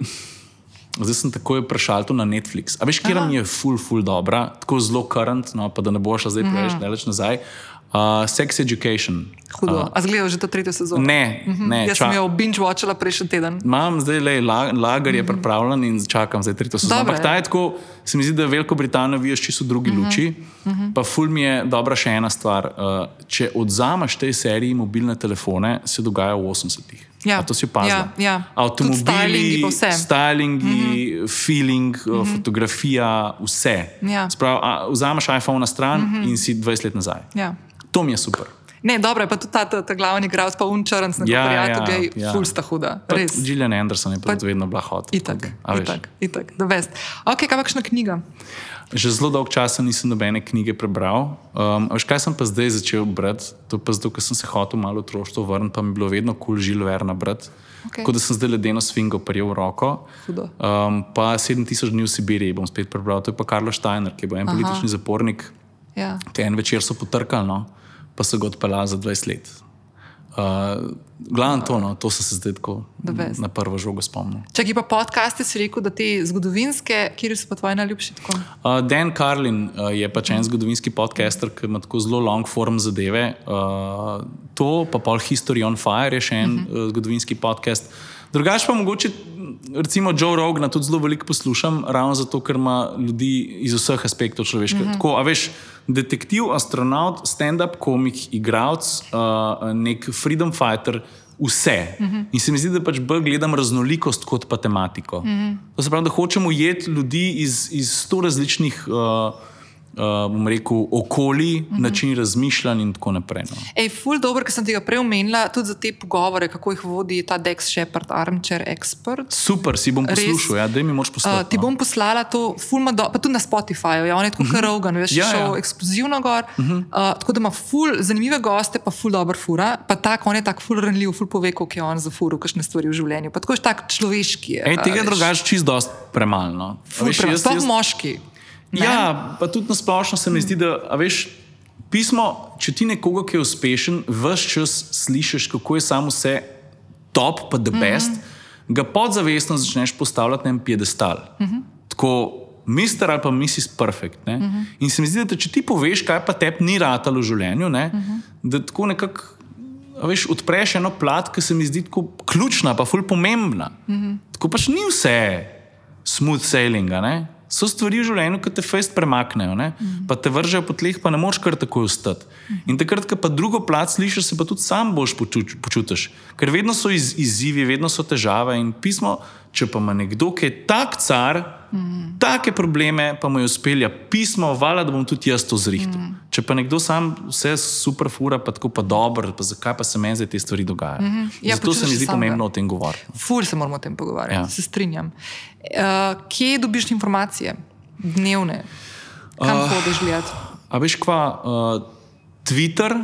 zdaj sem takoj prešal to na Netflix. A veš, kje mi je full, full dobra, tako zelo current, no, pa da ne boš zdaj preveč Mhm. daleč nazaj. Uh, sex Education. Hudo. Uh, A zgledal že to tretjo sezono? Ne, ne. Jaz ča- sem jo binge-watchala prejšnji teden. Imam zdaj le la, lager, je pripravljen in čakam zdaj tretjo sezono. Dobro, Ampak ta je tako, se mi zdi, da Veliko Britanijo vidiš čisto v drugi luči. Pa ful mi je dobra še ena stvar. Uh, če odzameš tej seriji mobilne telefone, se dogaja v 80-ih. Ja. A to si opazila. Ja, ja. Stylingi Avtomobili, pa vse. stylingi, feeling, uh, fotografija, vse. Ja. Sprav, a, vzameš iPhone na stran in si 20 let nazaj. Ja. To mi je super. Ne, dobro je pa tudi ta, ta, ta glavni igralec, pa unčarans na Ja, koprijatu, ja, gej, ja. ful sta huda. Res. Gillian Anderson je pa vedno bila hot. Itak, veš. itak, itak, da vest. Ok, kaj kakšna knjiga? Že zelo dolgo časa nisem nobene knjige prebral. Um, veš, kaj sem pa zdaj začel brati? To pa zato, ker sem se hotel malo otroštvo vrniti, pa mi je bilo vedno kul cool žil verna brati. Okej. Tako da sem zdaj ledeno sfingo prijel v roko. Hudo. Um, pa 7000 dni v Sibiriji bom spet prebral. To je pa Karlo Steiner, ki je bil en politični zapornik, Ja. ki en večer so potrkali, no, pa so ga odpeljali za 20 let. Uh, Glavno to, no, to so se zdaj tako na prvo žogo spomnil. Če ki pa podcaste si rekel, da te zgodovinske, kjer so pa tvoji najljubši? Tako? Uh, Dan Carlin uh, je pač en zgodovinski podcaster, ki ima tako zelo long form zadeve. Uh, to, pa pol History on Fire je še en uh -huh. uh, zgodovinski podcast. Drugač pa mogoče, recimo Joe Rogana tudi zelo veliko poslušam, ravno zato, ker ima ljudi iz vseh aspektov človeškega. Uh -huh. Tako, a veš, detektiv, astronaut, stand-up komik, igralec, uh, nek freedom fighter. Vse. Uh -huh. In se mi zdi, da pač bolj gledam raznolikost kot pa tematiko. Uh -huh. To se pravi, da hočemo ujeti ljudi iz, iz sto različnih. Uh, Uh, bom rekel, okolje, uh -huh. način razmišljanja, in tako naprej. No. Ej, ful, dobro, ker sem tega prej omenila, tudi za te pogovore, kako jih vodi ta Dex Shepard, Armchair Expert. Super, si bom poslušal, ja, da mi moš poslati. Uh, ti bom poslala to, ful, do, pa tudi na Spotifyju, ja, on je tako uh -huh. karogan, veš, ja, šel ja. eksplozivno gor. Uh -huh. uh, tako da ima ful, zanimive goste, pa ful, dober fura, pa tak, on je tak ful ranljiv, ful pove, kako je on za furu, kakšne stvari v življenju. Pa tako je tak človeški. Ej, tega drugače čist dost premalno. Sploh jaz... moški. Ne? Ja, pa tudi na splošno se mi zdi, da veš, pismo, če ti nekoga, ki je uspešen, vse čas slišiš, kako je samo vse top, pa the best, mm -hmm. ga podzavestno začneš postavljati na en piedestal. Mm -hmm. Tako, mister ali pa Mrs. Perfect. Mm -hmm. In se mi zdi, da če ti poveš, kaj pa tebi ni ratalo v življenju, ne, mm -hmm. da tako nekako. Veš, odpreš eno plat, ki se mi zdi tako ključna, pa fulj pomembna. Mm -hmm. Tako pač ni vse smooth sailing. So stvari v življenju, ki te fest premaknejo, mm -hmm. pa te vržejo po tleh, pa ne moreš kar tako ostati. Mm -hmm. In takrat, ko pa drugo plat slišiš, se pa tudi sam boš počutiš. Ker vedno so iz, izzivi, vedno so težave. In pismo, če pa ima nekdo, ki je tak car, mm take probleme, pa mu je uspelo pismo, vala, da bom tudi jaz to zrihtel. Mm. Če pa nekdo sam vse super fura, pa tako pa dobro, pa zakaj pa se meni zdaj te stvari dogajajo. Mm -hmm. ja, Zato se mi zdi pomembno o tem govoriti. Ful se moramo o tem pogovarjati, ja. se strinjam. Uh, kje dobiš informacije, dnevne, kam uh, hodiš gledati? A veš, kva, uh, Twitter,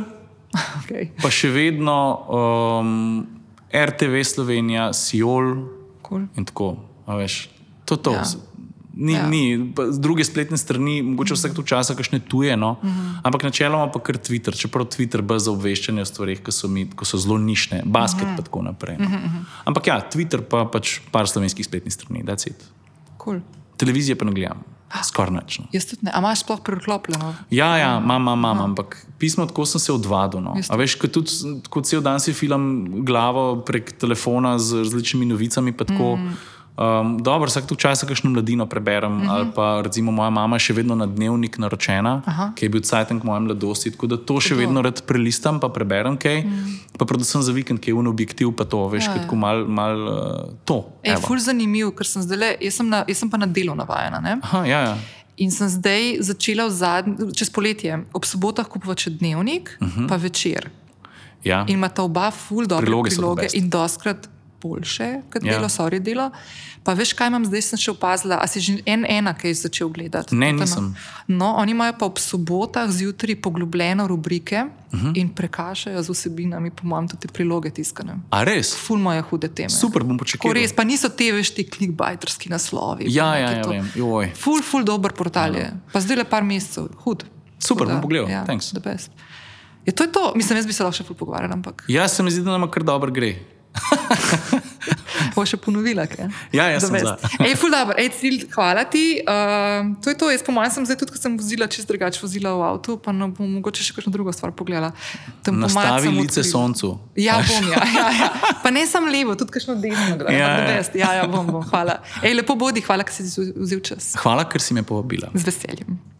okay. pa še vedno um, RTV Slovenija, Sijol cool. in tako. Veš, to, to. Ja. Ni, ja. ni, z druge spletne strani, mogoče vsak tu časa, kakšne tuje, no? uh -huh. ampak načeloma pa kar Twitter, čeprav Twitter brez obveščanja o stvarih, ki so, mi, ki so zelo nišne, basket uh -huh. tako naprej. No? Uh -huh. Ampak ja, Twitter pa pač par slovenskih spletnih strani, da cit. Cool. Televizije pa ne gledam. Skoraj noč. No. Jaz tudi ne. A imaš sploh preklopljeno? Ja, ja, imam, imam, imam, ampak pismo tako sem se odvadil. No. A veš, kot tudi kot cel dan si filam glavo prek telefona z različnimi novicami, pa tako. Mm. Um, dobro, vsak tu časa kakšno mladino preberem. Uh mhm. -huh. Ali pa recimo moja mama je še vedno na dnevnik naročena, Aha. ki je bil cajtnik moje mladosti. Tako da to še Kdo? vedno rad prelistam, pa preberem kaj. Uh -huh. Pa predvsem za vikend, ki je un objektiv, pa to veš, ja, kot mal, mal uh, to. Je ful zanimiv, ker sem zdaj, le, jaz, sem na, jaz sem pa na delu navajena. Aha, ja, ja. In sem zdaj začela zadnj, čez poletje, ob sobotah kupovati dnevnik, uh mhm. -huh. pa večer. Ja. In ima ta oba ful dobre priloge, priloge in doskrat boljše, kot ja. delo, sorry delo. Pa veš, kaj imam zdaj, sem še opazila, a si že en ena, ki je začel gledati? Ne, nisem. No, oni imajo pa ob sobotah zjutraj poglobljeno rubrike uh mhm. -huh. in prekašajo z vsebinami, po mojem, tudi priloge tiskane. A res? Ful moje hude teme. Super, bom počakal. Res, pa niso te veš ti klikbajterski naslovi. Ja, ja, ja, vem. Joj. Ful, ful dober portal je. Ja. Pa zdaj le par mesecev, hud. Super, bom pogledal. Ja, Je to, je to, mislim, jaz bi se lahko še pogovarjal. Ampak... Ja, se mi zdi, da nam kar dobro gre. Bo še ponovila. Kaj? Ja, jaz sem za. Ej, ful, dobro, ej, cilj, hvala ti. Uh, to je to, jaz po mojem sem zdaj tudi, ko sem vozila čist drugače vozila v avtu, pa no, bom mogoče še kakšno drugo stvar pogledala. Nastavi lice soncu. Ja, bom, ja, ja, ja. Pa ne sem levo, tudi kakšno desno. Ja, ja. ja, ja, bom, bom, hvala. Ej, lepo bodi, hvala, ker si vzel čas. Hvala, ker si me povabila. Z veseljem.